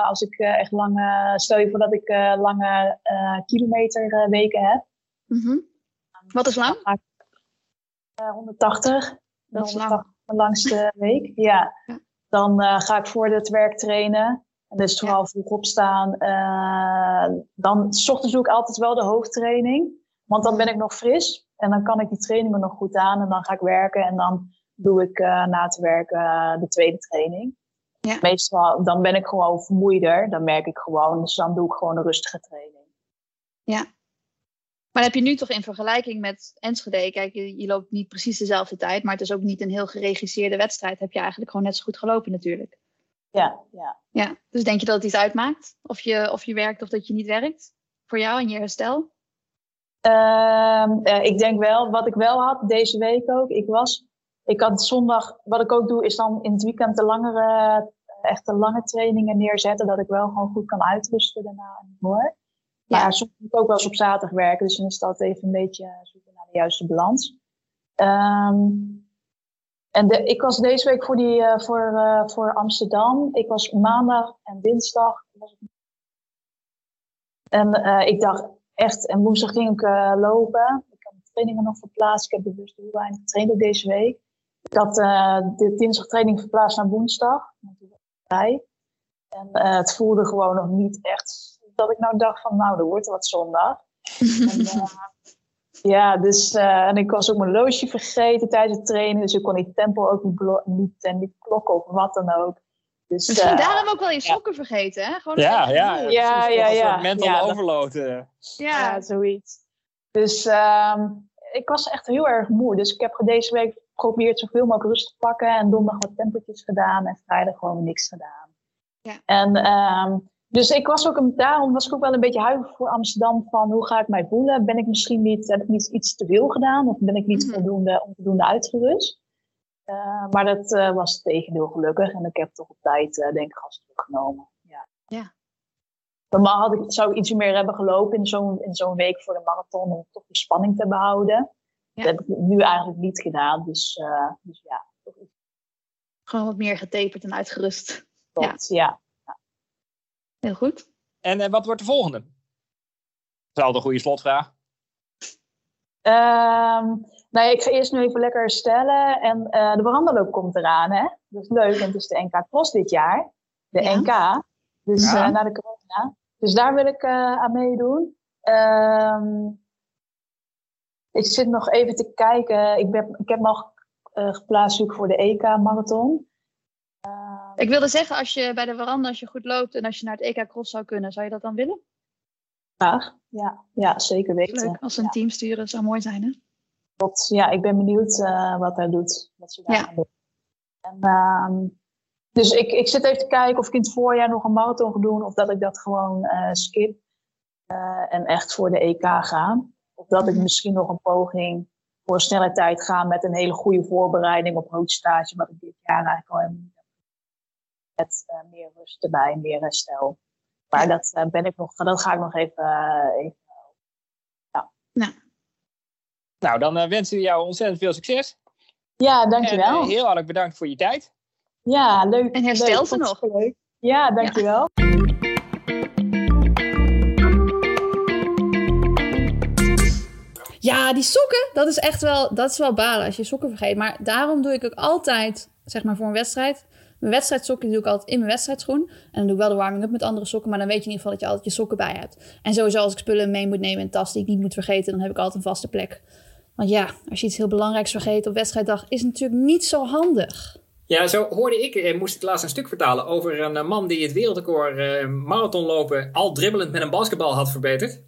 S3: als ik echt lange, stel je voor dat ik lange kilometerweken heb.
S2: Mhm. Wat is lang?
S3: Dan ga ik, eh, 180.
S2: Dat is lang.
S3: 180 de langste week. Ja.
S2: Ja.
S3: Dan ga ik voor het werk trainen. En dus vooral vroeg opstaan. Eh, dan, s ochtends doe ik altijd wel de hoofdtraining. Want dan ben ik nog fris. En dan kan ik die trainingen nog goed aan. En dan ga ik werken. En dan doe ik eh, na het werk eh, de tweede training.
S2: Ja.
S3: Meestal dan ben ik gewoon vermoeider. Dan merk ik gewoon. Dus dan doe ik gewoon een rustige training.
S2: Maar dan heb je nu toch in vergelijking met Enschede, kijk, je, je loopt niet precies dezelfde tijd, maar het is ook niet een heel geregisseerde wedstrijd. Heb je eigenlijk gewoon net zo goed gelopen natuurlijk.
S3: Ja, ja.
S2: Ja, dus denk je dat het iets uitmaakt? Of je, of je werkt of dat je niet werkt? Voor jou en je herstel?
S3: Ehm, eh, ik denk wel, wat ik wel had deze week ook. Ik was, ik had zondag, wat ik ook doe, is dan in het weekend de langere, echt de lange trainingen neerzetten. Dat ik wel gewoon goed kan uitrusten daarna en door.
S2: Ja.
S3: Maar soms moet ik ook wel eens op zaterdag werken. Dus dan is dat even een beetje zoeken naar de juiste balans. Ehm, en de, ik was deze week voor, die, eh, voor, eh, voor Amsterdam. Ik was maandag en dinsdag. Was ik... En eh, ik dacht echt, en woensdag ging ik lopen. Ik heb de trainingen nog verplaatst. Ik heb bewust heel weinig getraind deze week. Ik had de dinsdag training verplaatst naar woensdag. En het voelde gewoon nog niet echt dat ik nou dacht van, nou, er wordt wat zondag. En, ja, dus eh, en ik was ook mijn loodje vergeten tijdens het trainen. Dus ik kon die tempo ook niet, niet, en niet klokken of wat dan ook. Dus,
S2: Misschien
S3: eh,
S2: daarom ook wel je sokken vergeten, hè? Gewoon
S1: Ja, ja.
S3: Ja, ja, ja.
S1: soort mental
S3: Ja,
S1: overload. eh.
S2: Ja.
S3: Ja, zoiets. Dus ehm, ik was echt heel erg moe. Dus ik heb deze week geprobeerd zoveel mogelijk rust te pakken. En donderdag wat tempertjes gedaan. En vrijdag gewoon niks gedaan.
S2: Ja.
S3: En ehm, dus ik was ook, een- daarom was ik ook wel een beetje huiverig voor Amsterdam. Van hoe ga ik mij voelen? Ben ik misschien niet, heb ik niet iets te veel gedaan? Of ben ik niet
S2: Mhm.
S3: voldoende, onvoldoende uitgerust? Eh, maar dat eh, was het tegendeel gelukkig. En ik heb toch op tijd, eh, denk ik, gas teruggenomen. Ja.
S2: Ja.
S3: Normaal had ik, zou ik iets meer hebben gelopen in zo'n in zo'n week voor de marathon. Om toch die spanning te behouden.
S2: Ja.
S3: Dat heb ik nu eigenlijk niet gedaan. Dus, dus ja, toch iets
S2: Gewoon wat meer getaperd en uitgerust.
S3: tot, ja.
S2: Heel goed.
S1: En eh, wat wordt de volgende? Dat is altijd een goede slotvraag.
S3: Ehm, nou ja, ik ga eerst nu even lekker herstellen. En eh, de veranderloop komt eraan, hè? Dat is leuk, want het is de NK Cross dit jaar. De
S2: Ja.
S3: NK. Dus
S1: Ja.
S3: eh, na de corona. Dus daar wil ik eh, aan meedoen. Ehm, ik zit nog even te kijken. Ik, ben, ik heb nog eh, geplaatst voor de EK-marathon.
S2: Ik wilde zeggen, als je bij de veranda, als je goed loopt en als je naar het EK Cross zou kunnen, zou je dat dan willen?
S3: Graag. Ja, ja, zeker weten.
S2: Leuk, als een team sturen, zou mooi zijn, hè?
S3: Ja, ik ben benieuwd eh, wat hij doet. Wat ze daar
S2: Ja.
S3: doen. En, ehm, dus ik, ik zit even te kijken of ik in het voorjaar nog een marathon ga doen. Of dat ik dat gewoon eh, skip. eh, en echt voor de EK ga. Of dat ik
S2: Mhm.
S3: misschien nog een poging voor snelle tijd ga. Met een hele goede voorbereiding op hoofdstage. Wat ik dit jaar eigenlijk al heb. Met eh, meer rust erbij, meer herstel. Maar dat, eh, ben ik nog, dat ga ik nog even, eh, even
S1: Nou, dan eh, wensen we jou ontzettend veel succes.
S3: Ja,
S1: En
S3: dankjewel.
S1: heel hartelijk bedankt voor je tijd.
S3: Ja, leuk.
S2: En herstel
S3: leuk.
S2: ze nog.
S3: Leuk. Ja, dankjewel.
S2: Ja, die sokken, dat is echt wel, dat is wel balen als je sokken vergeet. Maar daarom doe ik ook altijd, zeg maar voor een wedstrijd, Mijn wedstrijdsokken doe ik altijd in mijn wedstrijdschoen. En dan doe ik wel de warming-up met andere sokken. Maar dan weet je in ieder geval dat je altijd je sokken bij hebt. En sowieso als ik spullen mee moet nemen in een tas die ik niet moet vergeten... dan heb ik altijd een vaste plek. Want ja, als je iets heel belangrijks vergeet op wedstrijddag... is het natuurlijk niet zo handig.
S1: Ja, zo hoorde ik, eh, moest ik laatst een stuk vertalen over een eh, man die het wereldrecord eh, marathonlopen al dribbelend met een basketbal had verbeterd.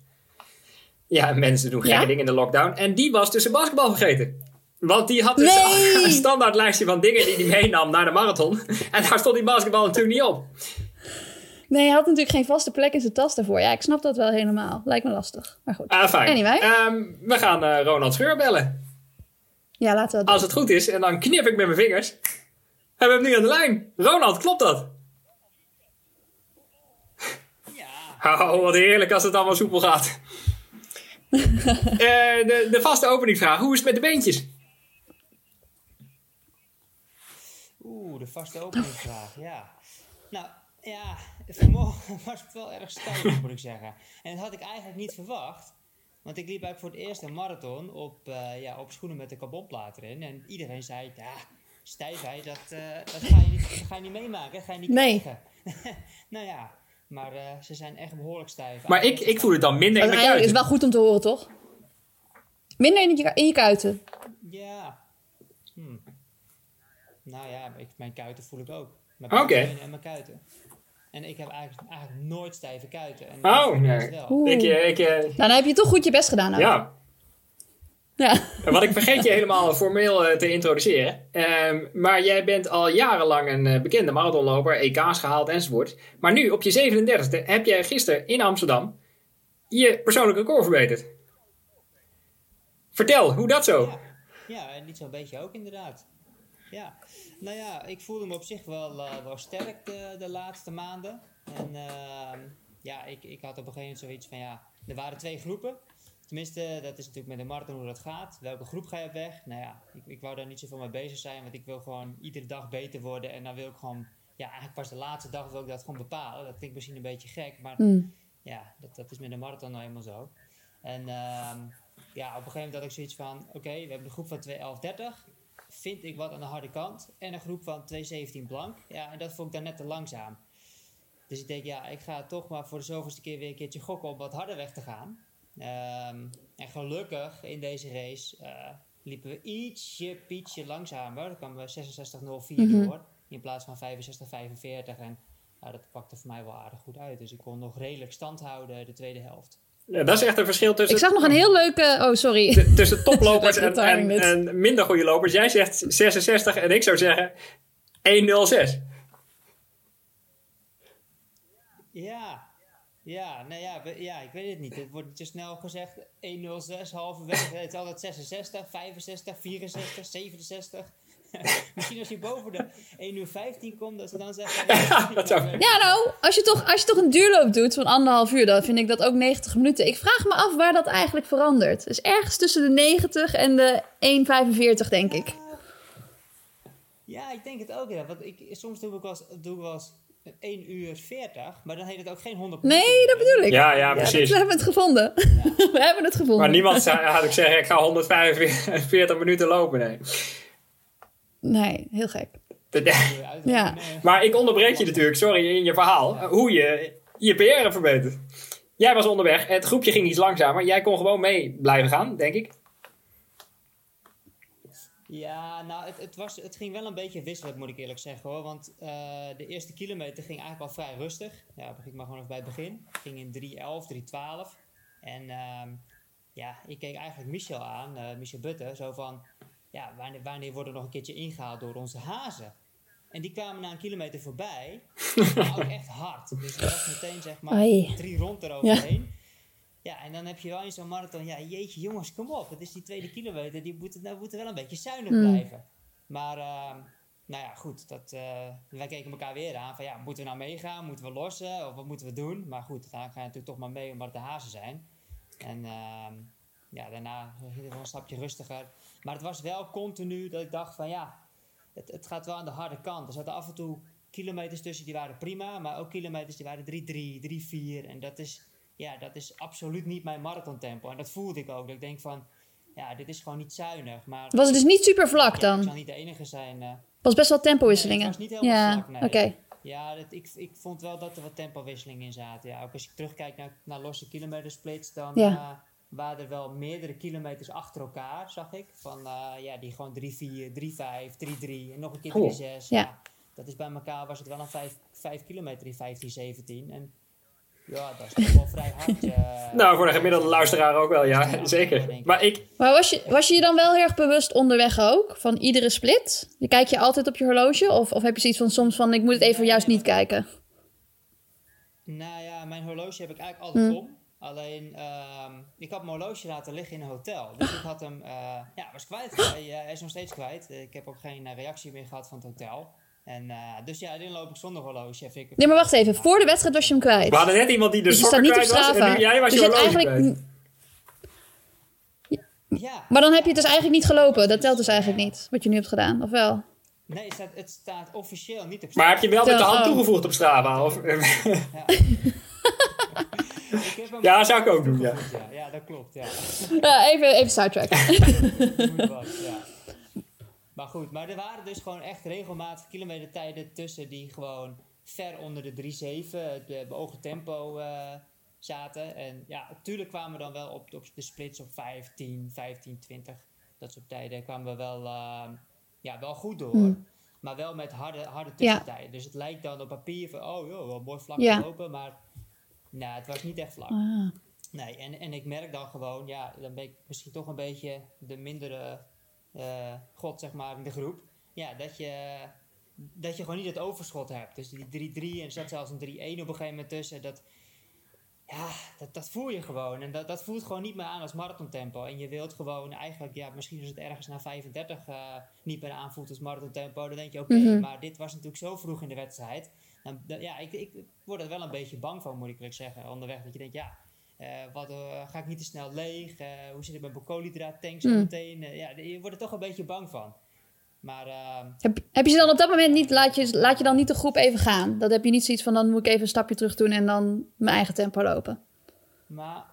S1: Ja, mensen doen gekke
S2: Ja?
S1: dingen in de lockdown. En die was dus zijn basketbal vergeten. Want die had dus
S2: Nee!
S1: een standaard lijstje van dingen die hij meenam naar de marathon. En daar stond die basketbal natuurlijk niet op.
S2: Nee, hij had natuurlijk geen vaste plek in zijn tas daarvoor. Ja, ik snap dat wel helemaal. Lijkt me lastig. Maar goed.
S1: Ah, fijn.
S2: Anyway.
S1: Ehm, we gaan eh, Ronald Scheur bellen.
S2: Ja, laten we dat
S1: Als het goed is, en dan knip ik met mijn vingers. Hebben we hem nu aan de lijn. Ronald, klopt dat?
S4: Ja,
S1: Oh, wat heerlijk als het allemaal soepel gaat. Eh, de, de vaste openingsvraag. Hoe is het met de beentjes?
S4: oeh, de vaste openingvraag, ja. Nou, ja, vanmorgen was het wel erg stijf, moet ik zeggen. En dat had ik eigenlijk niet verwacht. Want ik liep eigenlijk voor het eerst een marathon op, eh, ja, op schoenen met een carbonplaat erin. En iedereen zei, ja, stijfheid, dat, eh, dat, ga, je niet, dat ga je niet meemaken, dat ga je niet
S2: Nee.
S4: krijgen. nou ja, maar eh, ze zijn echt behoorlijk stijf.
S1: Maar ik, ik voel het dan minder in mijn
S2: Uiteindelijk is
S1: kuiten.
S2: wel goed om te horen, toch? Minder in je, in je kuiten.
S4: Ja. Hm. Nou ja, ik, mijn kuiten voel ik ook. Mijn buikbenen en mijn kuiten. En ik heb eigenlijk, eigenlijk nooit stijve kuiten. En
S1: Oh, nee. Ik, eh, ik, eh,
S2: Nou, dan heb je toch goed je best gedaan. Nou.
S1: ja.
S2: ja.
S1: Wat ik vergeet je helemaal formeel eh, te introduceren. Ehm, maar jij bent al jarenlang een bekende marathonloper, EK's gehaald enzovoort. Maar nu, op je 37e, heb jij gisteren in Amsterdam je persoonlijk record verbeterd. Vertel, hoe dat zo?
S4: Ja, ja en niet zo'n beetje ook inderdaad. Ja, nou ja, ik voelde me op zich wel, eh, wel sterk de, de laatste maanden. En ehm, ja, ik, ik had op een gegeven moment zoiets van ja, er waren twee groepen. Tenminste, dat is natuurlijk met de marathon hoe dat gaat. Welke groep ga je op weg? Nou ja, ik, ik wou daar niet zoveel mee bezig zijn, want ik wil gewoon iedere dag beter worden. En dan wil ik gewoon, ja, eigenlijk pas de laatste dag wil ik dat gewoon bepalen. Dat klinkt misschien een beetje gek, maar
S2: Hmm.
S4: ja, dat, dat is met de marathon nou eenmaal zo. En ehm, ja, op een gegeven moment had ik zoiets van: oké, we hebben een groep van 2.11.30. Vind ik wat aan de harde kant. En een groep van 2.17 blank. Ja, en dat vond ik dan net te langzaam. Dus ik denk, ja, ik ga toch maar voor de zoveelste keer weer een keertje gokken om wat harder weg te gaan. Ehm, en gelukkig in deze race eh, liepen we ietsje, pietje langzamer. Dan kwamen we 66.04
S2: Mhm.
S4: door. In plaats van 65.45. En ja, dat pakte voor mij wel aardig goed uit. Dus ik kon nog redelijk stand houden de tweede helft.
S1: Ja, dat is echt een verschil tussen,
S2: Ik zag nog een heel leuke... Oh, sorry.
S1: tussen toplopers en, en, minder goede lopers. Jij zegt 66 en ik zou zeggen 106.
S4: Ja, ja, nou ja, we- ja, ik weet het niet. Het wordt te snel gezegd 106 halverwege. Het is altijd 66, 65, 64, 67. Misschien als je boven de 1 uur 15 komt, dat ze dan zeggen...
S1: dat zou-
S2: Ja, nou, als je, toch, als je toch een duurloop doet van anderhalf uur, dan vind ik dat ook 90 minuten. Ik vraag me af waar dat eigenlijk verandert. Dus ergens tussen de 90 en de 1,45, denk ik.
S4: Ja, ik denk het ook. Ja. Want ik, soms doe ik wel eens, doe ik wel eens 1 uur 40, maar dan heet het ook geen 100
S2: Nee, dat bedoel ik.
S1: Ja, ja, precies.
S2: we hebben het gevonden. we hebben het gevonden.
S1: Maar niemand zei, had ik zeggen, ik ga 145 minuten lopen. Nee.
S2: Nee, heel gek. Ja.
S1: Maar ik onderbreek je natuurlijk, sorry, in je verhaal. Hoe je je PR verbetert. Jij was onderweg, het groepje ging iets langzamer. Jij kon gewoon mee blijven gaan, denk ik.
S4: Ja, nou, het, het, was, het ging wel een beetje wisselend, moet ik eerlijk zeggen hoor. Want eh, de eerste kilometer ging eigenlijk al vrij rustig. Ja, begin ik maar gewoon even bij het begin. Het ging in 3.11, 3.12. En ehm, ja, ik keek eigenlijk Michel aan, eh, Michel Butte, zo van... Ja, wanneer, wanneer worden we nog een keertje ingehaald door onze hazen? En die kwamen na een kilometer voorbij. maar ook echt hard. Dus er was meteen zeg maar
S2: Ai.
S4: drie rond eroverheen. Ja, en dan heb je wel in zo'n marathon, ja, jeetje jongens, kom op. Het is die tweede kilometer, die moeten, nou, moeten wel een beetje zuinig
S2: Hmm.
S4: blijven. Maar, ehm, nou ja, goed, dat, eh, wij keken elkaar weer aan van, ja, moeten we nou meegaan? Moeten we lossen? Of wat moeten we doen? Maar goed, dan ga je natuurlijk toch maar mee omdat het de hazen zijn. En ehm, ja, daarna ging het wel een stapje rustiger. Maar het was wel continu dat ik dacht van, ja, het, het gaat wel aan de harde kant. Er zaten af en toe kilometers tussen die waren prima, maar ook kilometers die waren 3-3, 3-4. En dat is, ja, dat is absoluut niet mijn marathontempo. En dat voelde ik ook. Dat ik denk van, ja, dit is gewoon niet zuinig. Maar
S2: Was het dus niet super vlak
S4: ja, ik
S2: dan?
S4: zal niet de enige zijn. eh.
S2: was best wel tempowisselingen.
S4: Nee, het was niet helemaal
S2: ja,
S4: vlak. Ja, dat, ik, ik vond wel dat er wat tempowisselingen in zaten. Ja, ook als je terugkijkt naar, naar losse kilometersplits, dan
S2: Ja.
S4: eh, waren er wel meerdere kilometers achter elkaar, zag ik. Van eh, ja, die gewoon 3-4, 3-5, 3-3 en nog een keer 3-6.
S2: Ja.
S4: Ja. dat is bij elkaar was het wel een 5, 5 kilometer in 15, 17. En ja, dat is toch wel vrij hard. eh.
S1: Nou, voor de gemiddelde luisteraar ook wel, ja, zeker. Maar ik,
S2: Maar was je, was je je dan wel heel erg bewust onderweg ook? Van iedere split? Je kijk je altijd op je horloge? Of, of heb je zoiets van soms van ik moet het even juist niet kijken?
S4: Nou ja, mijn horloge heb ik eigenlijk altijd
S2: Hm.
S4: om. Alleen, ehm, ik had mijn horloge laten liggen in een hotel. Dus ik had hem, eh, ja, was kwijt. Hij, eh, hij is nog steeds kwijt. Ik heb ook geen eh, reactie meer gehad van het hotel. En, eh, dus ja, dan loop ik zonder horloge. Ik,
S2: Nee, maar wacht even. Voor de wedstrijd was je hem kwijt.
S1: we hadden net iemand die de
S2: Dus je staat
S1: sokken
S2: niet op
S1: kwijt was en
S2: Strava.
S1: nu jij was
S2: dus
S1: je horloge
S2: eigenlijk...
S1: kwijt.
S4: Ja,
S2: Maar dan heb je het dus eigenlijk niet gelopen. Dat telt dus eigenlijk niet, wat je nu hebt gedaan. Of wel?
S4: nee, het staat, het staat officieel niet op
S1: Maar heb je wel met de hand
S2: Oh.
S1: toegevoegd op Strava? Of,
S4: Ja. Ik heb hem
S1: Ja, zou ik ook doen, ja.
S4: ja. Ja, dat klopt, ja.
S2: Ja, even, even sidetrack.
S4: Ja. Maar goed, maar er waren dus gewoon echt regelmatig kilometertijden tussen die gewoon ver onder de 3,7, het eh, beoogde tempo eh, zaten. En ja, natuurlijk kwamen we dan wel op, op de splits op 15, 15, 20. Dat soort tijden kwamen we wel, eh, ja, wel goed door.
S2: Hmm.
S4: Maar wel met harde, harde tussentijden. Dus het lijkt dan op papier van, oh joh, wel mooi vlak
S2: Ja.
S4: gelopen. Maar nou, het was niet echt vlak.
S2: Ah.
S4: Nee, en, en ik merk dan gewoon, ja, dan ben ik misschien toch een beetje de mindere eh, god, zeg maar, in de groep. Ja, dat je, dat je gewoon niet het overschot hebt. Dus die 3-3 en er zat zelfs een 3-1 op een gegeven moment tussen. Dat, ja, dat, dat voel je gewoon. En dat, dat voelt gewoon niet meer aan als marathontempo. En je wilt gewoon eigenlijk, ja, misschien als het ergens na 35 eh, niet meer aanvoelt als marathontempo. Dan denk je, oké,
S2: Mhm.
S4: maar dit was natuurlijk zo vroeg in de wedstrijd. Dan, dan- ja, ik, ik word er wel een beetje bang van, moet ik eerlijk zeggen, onderweg. Dat je denkt, ja, eh, wat, eh, ga ik niet te snel leeg? Eh, hoe zit het met mijn zo
S2: Mm.
S4: meteen? Ja, je wordt er toch een beetje bang van. Maar ehm,
S2: Heb, heb je ze dan op dat moment niet, laat je, laat je dan niet de groep even gaan? Dat heb je niet zoiets van, dan moet ik even een stapje terug doen en dan mijn eigen tempo lopen.
S4: Maar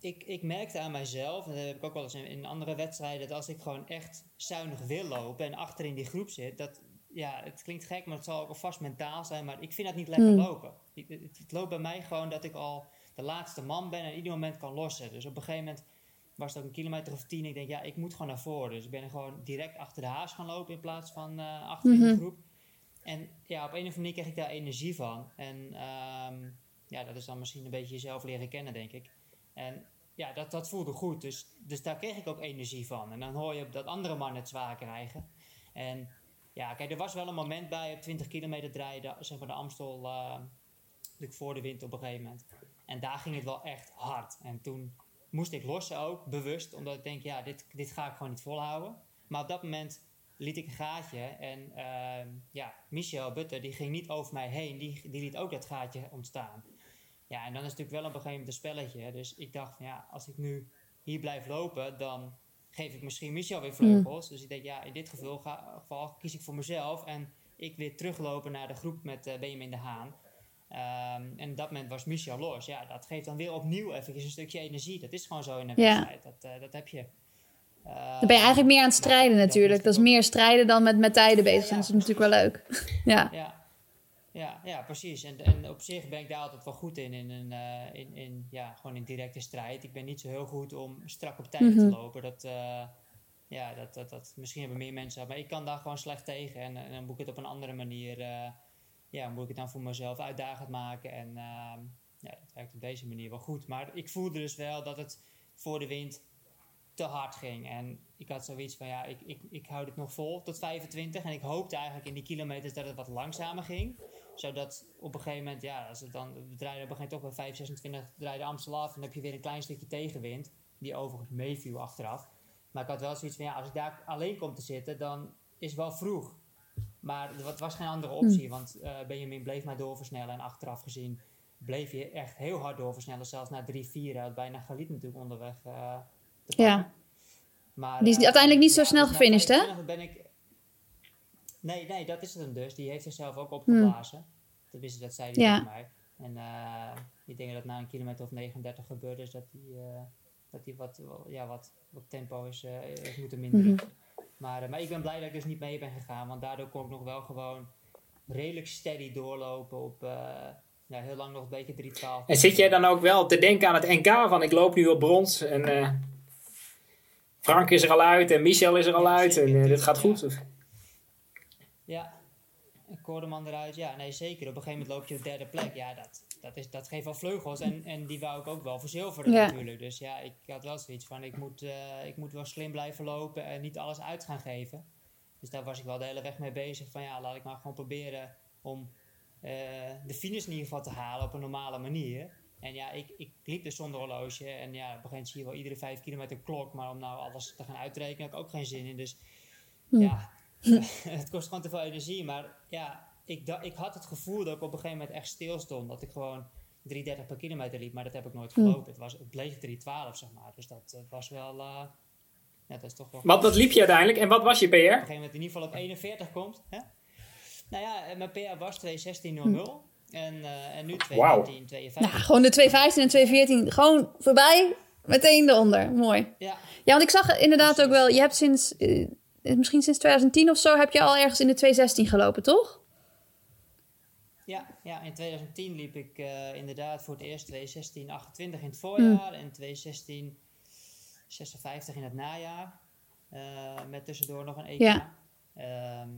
S4: ik, ik merkte aan mijzelf, en dat heb ik ook wel eens in, in andere wedstrijden, dat als ik gewoon echt zuinig wil lopen en achter in die groep zit, dat, ja, het klinkt gek, maar het zal ook alvast mentaal zijn, maar ik vind dat niet lekker
S2: Hmm.
S4: lopen. Het, het loopt bij mij gewoon dat ik al de laatste man ben en ieder moment kan lossen. Dus op een gegeven moment was het ook een kilometer of tien. Ik denk, ja, ik moet gewoon naar voren. Dus ik ben gewoon direct achter de haas gaan lopen in plaats van eh, achter in de
S2: Mhm.
S4: groep. En ja, op een of andere manier kreeg ik daar energie van. En ehm, ja, dat is dan misschien een beetje jezelf leren kennen, denk ik. En ja, dat, dat voelde goed. Dus, dus daar kreeg ik ook energie van. En dan hoor je dat andere mannen het zwaar krijgen. En ja, kijk, er was wel een moment bij op 20 kilometer draaien, de, zeg maar de Amstel, eh, natuurlijk voor de wind op een gegeven moment. En daar ging het wel echt hard. En toen moest ik lossen ook, bewust, omdat ik denk, ja, dit, dit ga ik gewoon niet volhouden. Maar op dat moment liet ik een gaatje en ehm, ja, Michel Butter, die ging niet over mij heen, die, die liet ook dat gaatje ontstaan. Ja, en dan is het natuurlijk wel op een gegeven moment een spelletje. Dus ik dacht ja, als ik nu hier blijf lopen, dan geef ik misschien Michel weer vleugels. Dus ik denk ja, in dit geval, ga, geval kies ik voor mezelf en ik weer teruglopen naar de groep met eh, Benjamin de Haan. Ehm, en op dat moment was Michel los. Ja, dat geeft dan weer opnieuw even een stukje energie. Dat is gewoon zo in een
S2: Ja.
S4: wedstrijd. Dat, eh, dat heb je. Eh,
S2: Dan ben je eigenlijk meer aan het strijden
S4: maar
S2: natuurlijk. Dat is meer strijden dan met, met tijden bezig zijn.
S4: Ja.
S2: Dat is natuurlijk wel leuk. Ja.
S4: Ja, ja, precies. En, en op zich ben ik daar altijd wel goed in. In, een, eh, in, in, ja, gewoon in directe strijd. Ik ben niet zo heel goed om strak op tijd
S2: Mhm.
S4: te lopen. Dat, eh, ja, dat, dat, dat, misschien hebben meer mensen dat. Maar ik kan daar gewoon slecht tegen. En, en dan moet ik het op een andere manier... eh, ja, moet ik het dan voor mezelf uitdagend maken. En ehm, ja, dat werkt op deze manier wel goed. Maar ik voelde dus wel dat het voor de wind te hard ging. En ik had zoiets van, ja, ik, ik, ik hou dit nog vol tot 25. En ik hoopte eigenlijk in die kilometers dat het wat langzamer ging. Zodat op een gegeven moment, ja, als het dan, we draaiden op een gegeven moment toch bij 5, 26, draaide Amstel af. En dan heb je weer een klein stukje tegenwind. Die overigens meeviel achteraf. Maar ik had wel zoiets van, ja, als ik daar alleen kom te zitten, dan is het wel vroeg. Maar wa- was geen andere optie, want eh, Benjamin bleef maar doorversnellen. En achteraf gezien bleef je echt heel hard doorversnellen. Zelfs na 3, 4 had bijna Galit natuurlijk onderweg eh,
S2: Ja.
S4: Maar,
S2: Die is
S4: eh,
S2: uiteindelijk niet zo snel
S4: dus
S2: gefinished, hè?
S4: 25 Ben ik... Nee, nee, dat is het hem dus. Die heeft zichzelf ook opgeblazen. Tenminste, dat zei hij
S2: Hmm. Ja.
S4: tegen mij. En eh, ik denk dat na een kilometer of 39 gebeurd is dat hij... eh, dat hij wat, ja, wat, wat tempo is, eh, heeft moeten minderen.
S2: Mhm.
S4: maar, maar ik ben blij dat ik dus niet mee ben gegaan, want daardoor kon ik nog wel gewoon redelijk steady doorlopen op eh, ja, heel lang nog een beetje 312.
S1: En zit jij dan ook wel te denken aan het NK van ik loop nu op brons en eh, Frank is er al uit en Michel is er al
S4: Ja,
S1: uit en eh, dit gaat goed?
S4: Ja, en Koordeman eruit. Ja, nee, zeker. Op een gegeven moment loop je op derde plek. Ja, dat, dat, is, dat geeft wel vleugels. En, en die wou ik ook wel verzilveren
S2: Ja.
S4: natuurlijk. Dus ja, ik had wel zoiets van, ik moet, eh, ik moet wel slim blijven lopen en niet alles uit gaan geven. Dus daar was ik wel de hele weg mee bezig. Van ja, laat ik maar gewoon proberen om eh, de finish in ieder geval te halen op een normale manier. En ja, ik, ik liep dus zonder horloge. En ja, op een gegeven moment zie je wel iedere vijf kilometer klok. Maar om nou alles te gaan uitrekenen, heb ik ook geen zin in. Dus ja, het kost gewoon te veel energie. Maar ja, ik, ik had het gevoel dat ik op een gegeven moment echt stil stond. Dat ik gewoon 3,30 per kilometer liep. Maar dat heb ik nooit gelopen. Het, was, het bleef 3,12 zeg maar. Dus dat eh, was wel... eh, ja, dat is toch wel...
S1: Wat, wat liep je uiteindelijk en wat was je
S4: op een
S1: PR?
S4: gegeven moment in ieder geval op 41 komt. Hè? Nou ja, eh, mijn PR was 2.16.00. En, eh, en nu 2.13.52.
S1: Wauw.
S2: Nou, gewoon de 215 en 214. Gewoon voorbij. Meteen eronder. Mooi.
S4: Ja,
S2: Ja, want ik zag inderdaad ook wel. Je hebt sinds. Misschien sinds 2010 of zo. heb je al ergens in de 216 gelopen, toch?
S4: Ja, ja, in 2010 liep ik eh, inderdaad voor het eerst 2.16.28 in het voorjaar en 2.16.56 in het najaar. Eh, met tussendoor nog een EK.
S2: Ja.
S4: Ehm,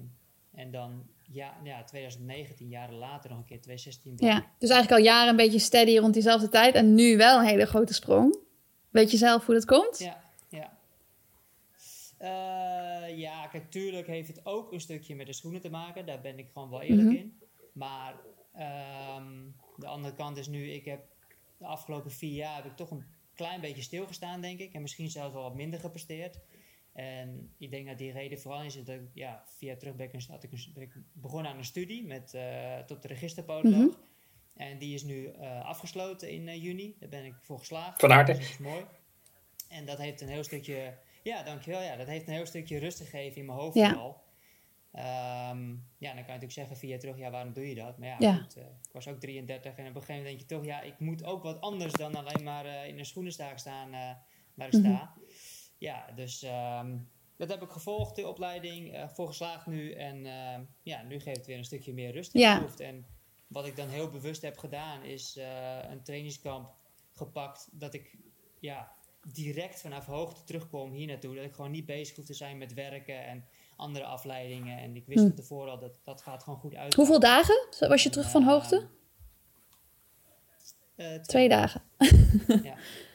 S4: en dan ja, ja, 2019, jaren later, nog een keer 2.16.
S2: Ja. Dus eigenlijk al jaren een beetje steady rond diezelfde tijd. En nu wel een hele grote sprong. Weet je zelf hoe dat komt?
S4: Ja. Eh, ja, kijk, tuurlijk heeft het ook een stukje met de schoenen te maken. Daar ben ik gewoon wel eerlijk
S2: Mhm.
S4: in. Maar ehm, de andere kant is nu, ik heb de afgelopen vier jaar heb ik toch een klein beetje stilgestaan, denk ik. En misschien zelfs wel wat minder gepresteerd. En ik denk dat die reden vooral is dat ik, ja, via terugbekken had ik, een, ben ik begonnen aan een studie met, eh, tot de registerpodoloog.
S2: Mhm.
S4: En die is nu eh, afgesloten in juni. Daar ben ik voor geslaagd.
S1: Van harte.
S4: Dus dat is mooi. En dat heeft een heel stukje, ja, dankjewel. Ja, dat heeft een heel stukje rust gegeven in mijn hoofd
S2: Ja.
S4: vooral. Ehm, ja, dan kan je natuurlijk zeggen via terug, ja, waarom doe je dat? Maar ja,
S2: Ja.
S4: goed, eh, ik was ook 33 en op een gegeven moment denk je toch, ja, ik moet ook wat anders dan alleen maar eh, in een schoenenstaak staan eh, waar ik
S2: Mhm.
S4: sta. Ja, dus ehm, dat heb ik gevolgd, de opleiding, voor geslaagd nu. En ehm, ja, nu geeft het weer een stukje meer rust in
S2: Ja.
S4: hoofd. En wat ik dan heel bewust heb gedaan, is een trainingskamp gepakt dat ik ja, direct vanaf hoogte terugkom hier naartoe. Dat ik gewoon niet bezig hoef te zijn met werken en andere afleidingen. En ik wist
S2: Hm.
S4: van tevoren al dat dat gaat gewoon goed uit.
S2: Hoeveel dagen was je terug van hoogte?
S4: Eh,
S2: Twee dagen.
S4: Ja.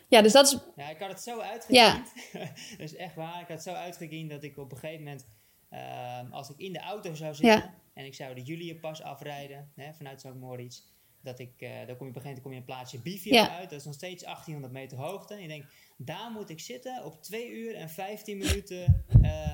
S2: Ja, dus dat is.
S4: Ja, ik had het zo
S2: Ja.
S4: uitgekiend. dat is echt waar. Ik had het zo uitgekiend dat ik op een gegeven moment, ehm, als ik in de auto zou zitten
S2: Ja.
S4: en ik zou de Juliënpas afrijden hè, vanuit St. Moritz, dat ik, eh, dan kom je op een gegeven moment kom je een plaatsje Bivia
S2: Ja.
S4: uit. Dat is nog steeds 1800 meter hoogte. En ik denk, daar moet ik zitten op 2 uur en 15 minuten. eh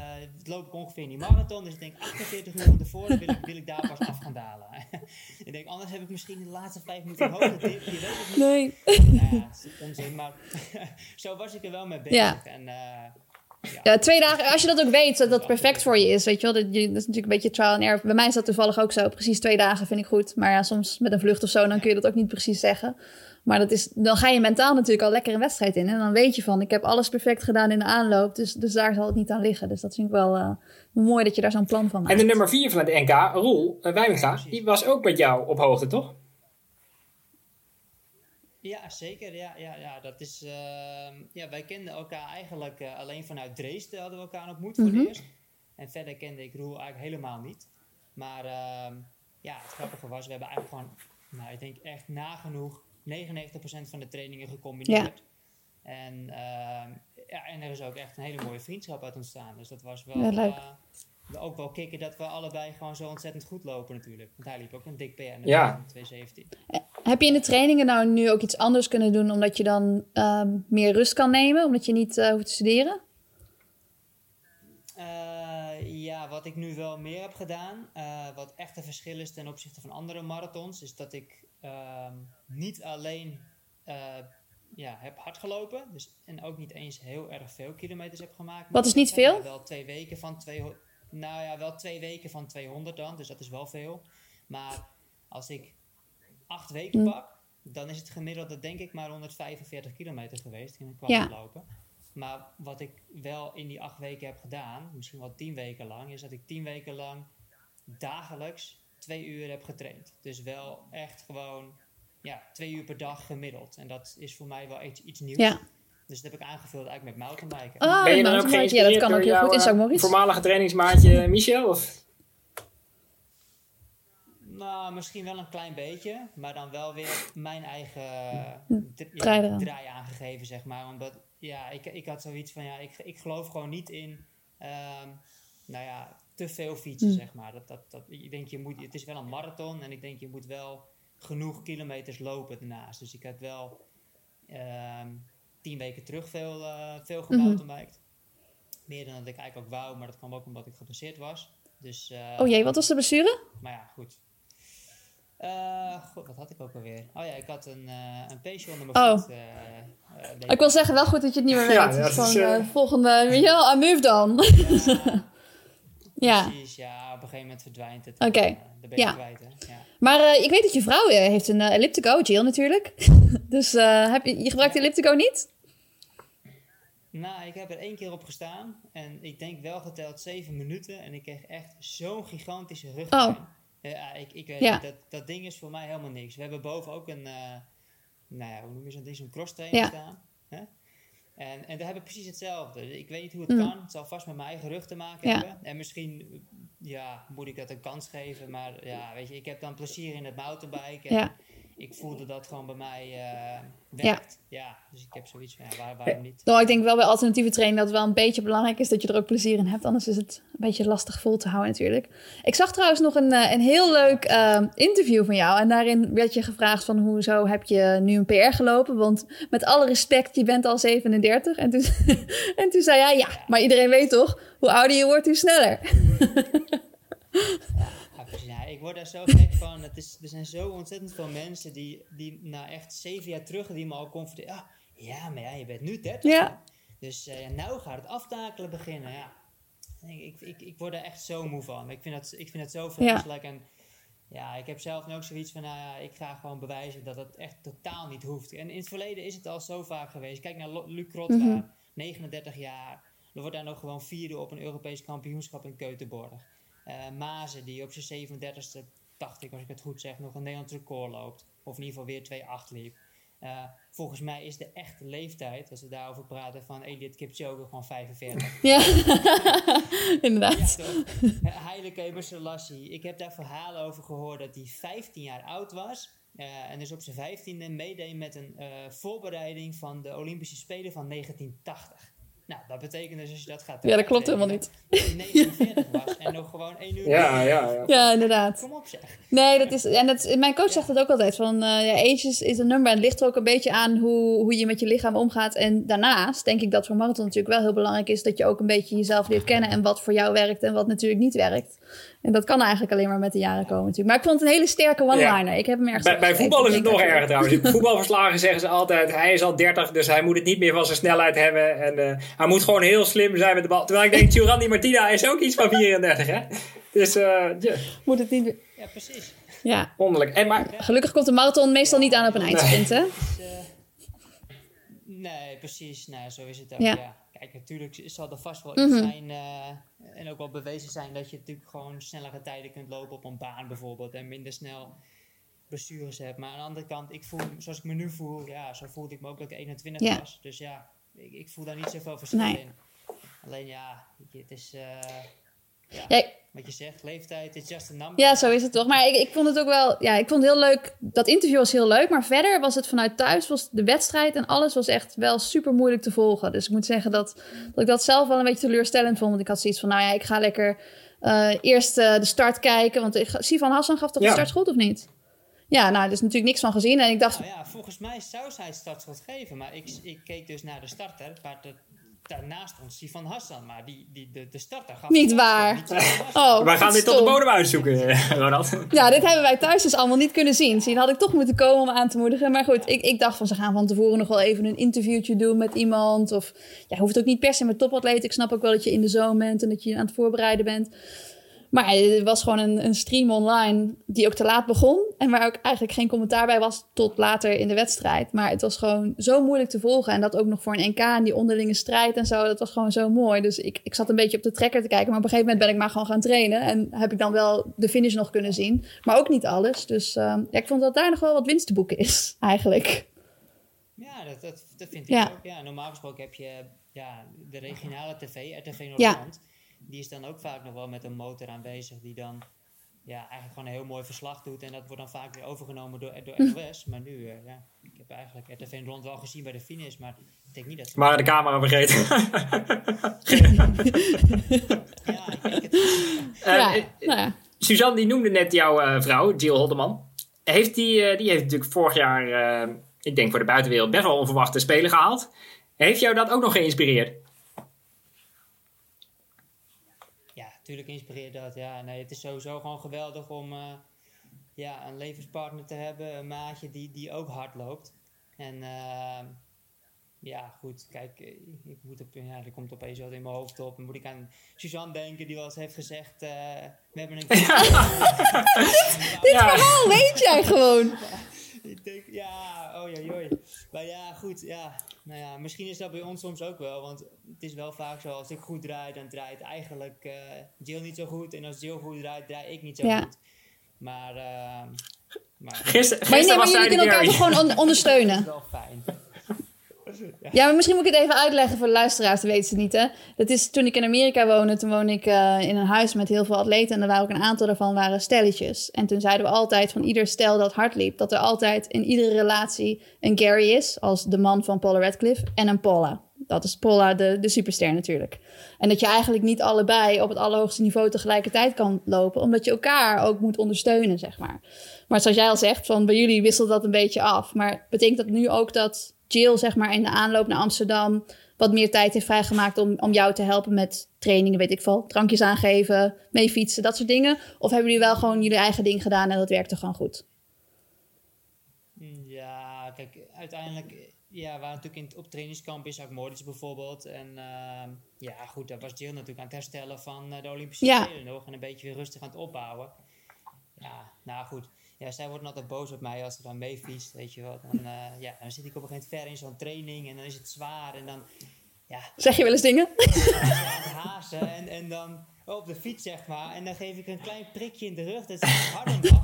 S4: loop ik ongeveer in die marathon. Dus ik denk, 48 uur van tevoren wil ik, wil ik daar pas af gaan dalen. ik denk, anders heb ik misschien de laatste 5 minuten hoogte dip. Je weet het niet.
S2: Nee.
S4: Nou ja, het is onzin, maar zo was ik er wel mee bezig.
S2: Ja.
S4: En, eh,
S2: Ja, twee dagen. Als je dat ook weet, dat dat perfect voor je is. Weet je wel, dat, dat is natuurlijk een beetje trial and error. Bij mij is dat toevallig ook zo. Precies twee dagen vind ik goed. Maar ja, soms met een vlucht of zo, dan kun je dat ook niet precies zeggen. Maar dat is, dan ga je mentaal natuurlijk al lekker een wedstrijd in. En dan weet je van, ik heb alles perfect gedaan in de aanloop. Dus, dus daar zal het niet aan liggen. Dus dat vind ik wel eh, mooi dat je daar zo'n plan van maakt.
S1: En de nummer 4 van het NK, Roel uh, Wijminga, die was ook met jou op hoogte, toch?
S4: Ja, zeker. Ja, ja, ja, dat is, ehm, ja, wij kenden elkaar eigenlijk eh, alleen vanuit Dresden hadden we elkaar ontmoet voor
S2: Mhm.
S4: het eerst. En verder kende ik Roel eigenlijk helemaal niet. Maar ehm, ja, het grappige was, we hebben eigenlijk gewoon, nou, ik denk echt nagenoeg 99% van de trainingen gecombineerd. En, ehm, ja, en er is ook echt een hele mooie vriendschap uit ontstaan. Dus dat was wel
S2: Ja, leuk.
S4: eh, ook wel kicken dat we allebei gewoon zo ontzettend goed lopen natuurlijk. Want hij liep ook een dik PR in
S1: Ja.
S4: 217.
S2: Heb je in de trainingen nou nu ook iets anders kunnen doen... omdat je dan ehm, meer rust kan nemen? Omdat je niet eh, hoeft te studeren?
S4: Eh, ja, wat ik nu wel meer heb gedaan, eh, wat echt een verschil is ten opzichte van andere marathons, is dat ik ehm, niet alleen eh, ja, heb hard gelopen, dus, en ook niet eens heel erg veel kilometers heb gemaakt.
S2: Wat is niet veel?
S4: Wel twee weken van 200, nou ja, wel twee weken van 200 dan, dus dat is wel veel. Maar als ik acht weken
S2: Hm.
S4: pak, dan is het gemiddelde denk ik maar 145 kilometer geweest in een
S2: Ja.
S4: lopen. Maar wat ik wel in die acht weken heb gedaan, misschien wel tien weken lang, is dat ik tien weken lang dagelijks twee uur heb getraind. Dus wel echt gewoon ja, twee uur per dag gemiddeld. En dat is voor mij wel iets, iets nieuws.
S2: Ja.
S4: Dus dat heb ik aangevuld eigenlijk met mountainbiken.
S2: Oh,
S1: ben je dan ook
S2: Ja, dat kan ook heel goed in
S1: jouw,
S2: St.
S1: eh,
S2: Moritz.
S1: voormalige trainingsmaatje Michel? Of?
S4: Nou, misschien wel een klein beetje, maar dan wel weer mijn eigen ja,
S2: Draai eraan.
S4: draai aangegeven, zeg maar. Omdat, ja, ik, ik had zoiets van, ja, ik, ik geloof gewoon niet in, ehm, nou ja, te veel fietsen,
S2: Hm.
S4: zeg maar. Dat, dat, dat, ik denk, je moet, het is wel een marathon en ik denk, je moet wel genoeg kilometers lopen daarnaast. Dus ik had wel ehm, tien weken terug veel, eh veel
S2: Mhm.
S4: gemountainbiked. Meer dan dat ik eigenlijk ook wou, maar dat kwam ook omdat ik geblesseerd was. Dus, eh,
S2: Oh jee, wat was de blessure?
S4: maar ja, goed. Eh, goed, wat had ik ook alweer? Oh ja, ik had een, eh een peesje onder mijn
S2: Oh.
S4: voet.
S2: Ik wil zeggen, wel goed dat je het niet meer weet.
S1: Ja,
S2: Het
S1: dat
S2: is
S1: eh,
S2: eh, volgende... Michel, I move dan. ja.
S4: Precies, ja, op een gegeven moment verdwijnt het.
S2: Oké,
S4: eh, dan ben je
S2: ja.
S4: kwijt, hè. Ja.
S2: Maar eh, ik weet dat je vrouw eh, heeft een elliptico, Jill natuurlijk. dus heb je, je gebruikt de elliptico niet?
S4: Nou, ik heb er één keer op gestaan. En ik denk wel geteld zeven minuten. En ik kreeg echt zo'n gigantische rugpijn.
S2: Oh.
S4: Ja, ik, ik weet
S2: Ja.
S4: dat, dat ding is voor mij helemaal niks. We hebben boven ook een, nou ja, hoe noem je zo'n ding, zo'n cross trainer staan. Hè? En, en daar heb ik precies hetzelfde. Ik weet niet hoe het
S2: Mm.
S4: kan. Het zal vast met mijn eigen rug te maken
S2: Ja.
S4: hebben. En misschien, ja, moet ik dat een kans geven. Maar ja, weet je, ik heb dan plezier in het mountainbiken. En. Ik voelde dat gewoon bij mij eh, werkt. Ja. dus ik heb zoiets van, ja, waar, waarom niet?
S2: Nou, ik denk wel bij alternatieve training dat het wel een beetje belangrijk is dat je er ook plezier in hebt. Anders is het een beetje lastig vol te houden natuurlijk. Ik zag trouwens nog een, eh, een heel leuk eh, interview van jou. En daarin werd je gevraagd van hoezo heb je nu een PR gelopen? Want met alle respect, je bent al 37. En toen, en toen zei jij, ja, maar iedereen weet toch, hoe ouder je wordt, hoe sneller.
S4: Ja. Ja, ik word daar zo gek van. Het is, er zijn zo ontzettend veel mensen die, die nou echt zeven jaar terug, die me al confronteren. Ah, ja, maar ja, je bent nu 30.
S2: Ja.
S4: Dus ja, nou gaat het aftakelen beginnen. Ja. Ik, ik, ik, word er echt zo moe van. Ik vind dat, ik vind dat zo vreselijk. En ja, ik heb zelf ook zoiets van, nou ja, ik ga gewoon bewijzen dat het echt totaal niet hoeft. En in het verleden is het al zo vaak geweest. Kijk naar Luc
S2: Mhm.
S4: 39 jaar. Er wordt daar nog gewoon vierde op een Europees kampioenschap in Keutenborg. Eh Mazen, die op zijn 37ste, dacht ik als ik het goed zeg, nog een Nederlands record loopt. Of in ieder geval weer 2-8 liep. Eh, volgens mij is de echte leeftijd, als we daarover praten, van Elliot Kipchoge gewoon 45.
S2: Ja,
S4: Ja,
S2: inderdaad.
S4: Haile Gebrselassie. Ik heb daar verhalen over gehoord dat hij 15 jaar oud was. en dus op zijn 15e meedeed met een voorbereiding van de Olympische Spelen van 1980. Nou, dat betekent dus als je dat gaat
S2: Ja, dat klopt helemaal niet.
S4: Dat hij 49 was en nog gewoon 1 uur.
S1: Ja, ja, ja.
S2: Ja, inderdaad.
S4: Kom op zeg.
S2: Nee, dat is, en dat, mijn coach zegt dat ook altijd. Van, eh, ja, age is, is een number. En het ligt er ook een beetje aan hoe, hoe je met je lichaam omgaat. En daarnaast denk ik dat voor marathon natuurlijk wel heel belangrijk is... dat je ook een beetje jezelf leert kennen... en wat voor jou werkt en wat natuurlijk niet werkt. En dat kan eigenlijk alleen maar met de jaren komen natuurlijk. Maar ik vond het een hele sterke one-liner. Ik heb hem ergens
S1: Bij, voetbal is het nog erger trouwens. In voetbalverslagen zeggen ze altijd: hij is al 30, dus hij moet het niet meer van zijn snelheid hebben. En eh, hij moet gewoon heel slim zijn met de bal. Terwijl ik denk: Giovanni Martina is ook iets van 34, hè? Dus eh,
S2: Moet het niet...
S4: Ja, precies.
S2: Ja,
S1: wonderlijk. En maar,
S2: gelukkig komt de marathon meestal niet aan op een eindsprint, hè?
S4: Dus, eh, nee, precies. Nou, zo is het ook.
S2: Ja.
S4: Ja. Kijk, natuurlijk zal er vast wel
S2: Mhm.
S4: iets zijn. eh, en ook wel bewezen zijn dat je natuurlijk gewoon snellere tijden kunt lopen op een baan bijvoorbeeld. En minder snel blessures hebt. Maar aan de andere kant, ik voel, zoals ik me nu voel, ja, zo voelde ik me ook dat ik 21
S2: Ja.
S4: was. Dus ja, ik, ik voel daar niet zoveel verschil
S2: Nee.
S4: in. Alleen ja, het is. eh, ja,
S2: Ja,
S4: wat je zegt, leeftijd is just a number.
S2: Ja, zo is het toch. Maar ik, ik vond het ook wel, ja, ik vond het heel leuk. Dat interview was heel leuk, maar verder was het vanuit thuis, was de wedstrijd en alles was echt wel super moeilijk te volgen. Dus ik moet zeggen dat, dat ik dat zelf wel een beetje teleurstellend vond. Want ik had zoiets van, nou ja, ik ga lekker eh, eerst eh, de start kijken. Want ik, Sivan Hassan gaf toch
S1: Ja.
S2: de startschot of niet? Ja, nou, er is natuurlijk niks van gezien. En ik dacht,
S4: Nou ja, volgens mij zou zij het startschot geven. Maar ik, ik keek dus naar de starter. Waar daarnaast stond Sifan Hassan. Maar die, die, de, de starter gaf
S2: Niet waar. oh,
S1: wij gaan dit tot de bodem uitzoeken, eh, Ronald.
S2: Ja, dit hebben wij thuis dus allemaal niet kunnen zien. Zie, dan had ik toch moeten komen om aan te moedigen. Maar goed, ik, ik dacht van ze gaan van tevoren nog wel even een interviewtje doen met iemand. Of ja, hoeft ook niet per se met topatleten. Ik snap ook wel dat je in de zomer bent en dat je aan het voorbereiden bent. Maar het was gewoon een, een stream online die ook te laat begon. En waar ook eigenlijk geen commentaar bij was tot later in de wedstrijd. Maar het was gewoon zo moeilijk te volgen. En dat ook nog voor een NK en die onderlinge strijd en zo. Dat was gewoon zo mooi. Dus ik, ik zat een beetje op de trekker te kijken. Maar op een gegeven moment ben ik maar gewoon gaan trainen. En heb ik dan wel de finish nog kunnen zien. Maar ook niet alles. Dus uh, ja, ik vond dat daar nog wel wat winst te boeken is, eigenlijk.
S4: Ja, dat, dat, dat vind ik
S2: Ja.
S4: ook. Ja, normaal gesproken heb je ja, de regionale tv, RTV Noord-Holland. Die is dan ook vaak nog wel met een motor aanwezig die dan ja, eigenlijk gewoon een heel mooi verslag doet. En dat wordt dan vaak weer overgenomen door, door NOS. Maar nu, eh, ja, ik heb eigenlijk RTV Noord wel gezien bij de finish, maar ik denk niet dat ze...
S1: Maar de camera vergeten.
S4: Ja, ik denk het.
S1: Eh,
S2: ja,
S1: eh,
S2: nou ja.
S1: Suzanne die noemde net jouw eh, vrouw, Jill Holdeman. Heeft die, die heeft natuurlijk vorig jaar, eh, ik denk voor de buitenwereld, best wel onverwachte spelen gehaald. Heeft jou dat ook nog geïnspireerd?
S4: Ja, natuurlijk inspireert dat. Ja, nee, het is sowieso gewoon geweldig om eh, ja, een levenspartner te hebben, een maatje die, die ook hard loopt. En ehm, ja, goed, kijk, eh, ik moet op, ja, er komt opeens wat in mijn hoofd op. Dan moet ik aan Suzanne denken, die wel eens heeft gezegd: eh, We hebben een.
S1: Ja.
S2: Oh, weet jij gewoon.
S4: Ik denk, ja, oh joi, joi. Maar ja, goed, ja. Nou ja, misschien is dat bij ons soms ook wel. Want het is wel vaak zo, als ik goed draai, dan draait eigenlijk eh Jill niet zo goed. En als Jill goed draait, draai ik niet zo
S2: Ja.
S4: goed. Maar, ehm maar
S1: Gisteren,
S2: Maar, nee,
S1: gisteren
S2: maar
S1: was
S2: jullie kunnen elkaar toch gewoon on- ondersteunen.
S4: is wel fijn.
S2: Ja, maar misschien moet ik het even uitleggen voor de luisteraars, dat weten ze niet, hè. Dat is toen ik in Amerika woonde, toen woonde ik eh, in een huis met heel veel atleten. En er waren ook een aantal daarvan waren stelletjes. En toen zeiden we altijd van ieder stel dat hard liep, dat er altijd in iedere relatie een Gary is, als de man van Paula Radcliffe, en een Paula. Dat is Paula, de, de superster natuurlijk. En dat je eigenlijk niet allebei op het allerhoogste niveau tegelijkertijd kan lopen, omdat je elkaar ook moet ondersteunen, zeg maar. Maar zoals jij al zegt, van bij jullie wisselt dat een beetje af. Maar betekent dat nu ook dat Jill, zeg maar, in de aanloop naar Amsterdam wat meer tijd heeft vrijgemaakt om, om jou te helpen met trainingen, weet ik veel, drankjes aangeven, mee fietsen, dat soort dingen? Of hebben jullie wel gewoon jullie eigen ding gedaan en dat werkte gewoon goed?
S4: Ja, kijk, uiteindelijk, ja, we waren natuurlijk in, op trainingskamp in Zak-Moritz bijvoorbeeld. En ehm, ja, goed, daar was Jill natuurlijk aan het herstellen van eh, de Olympische
S2: Ja.
S4: Spelen nog. En een beetje weer rustig aan het opbouwen. Ja, nou goed. Ja, zij wordt altijd boos op mij als ze dan mee fietst, weet je wel. Dan, eh, ja, dan zit ik op een gegeven moment ver in zo'n training en dan is het zwaar. En dan, ja,
S2: Zeg je wel eens dingen?
S4: hazen en, en dan op de fiets, zeg maar. En dan geef ik een klein prikje in de rug dat ze harder mag.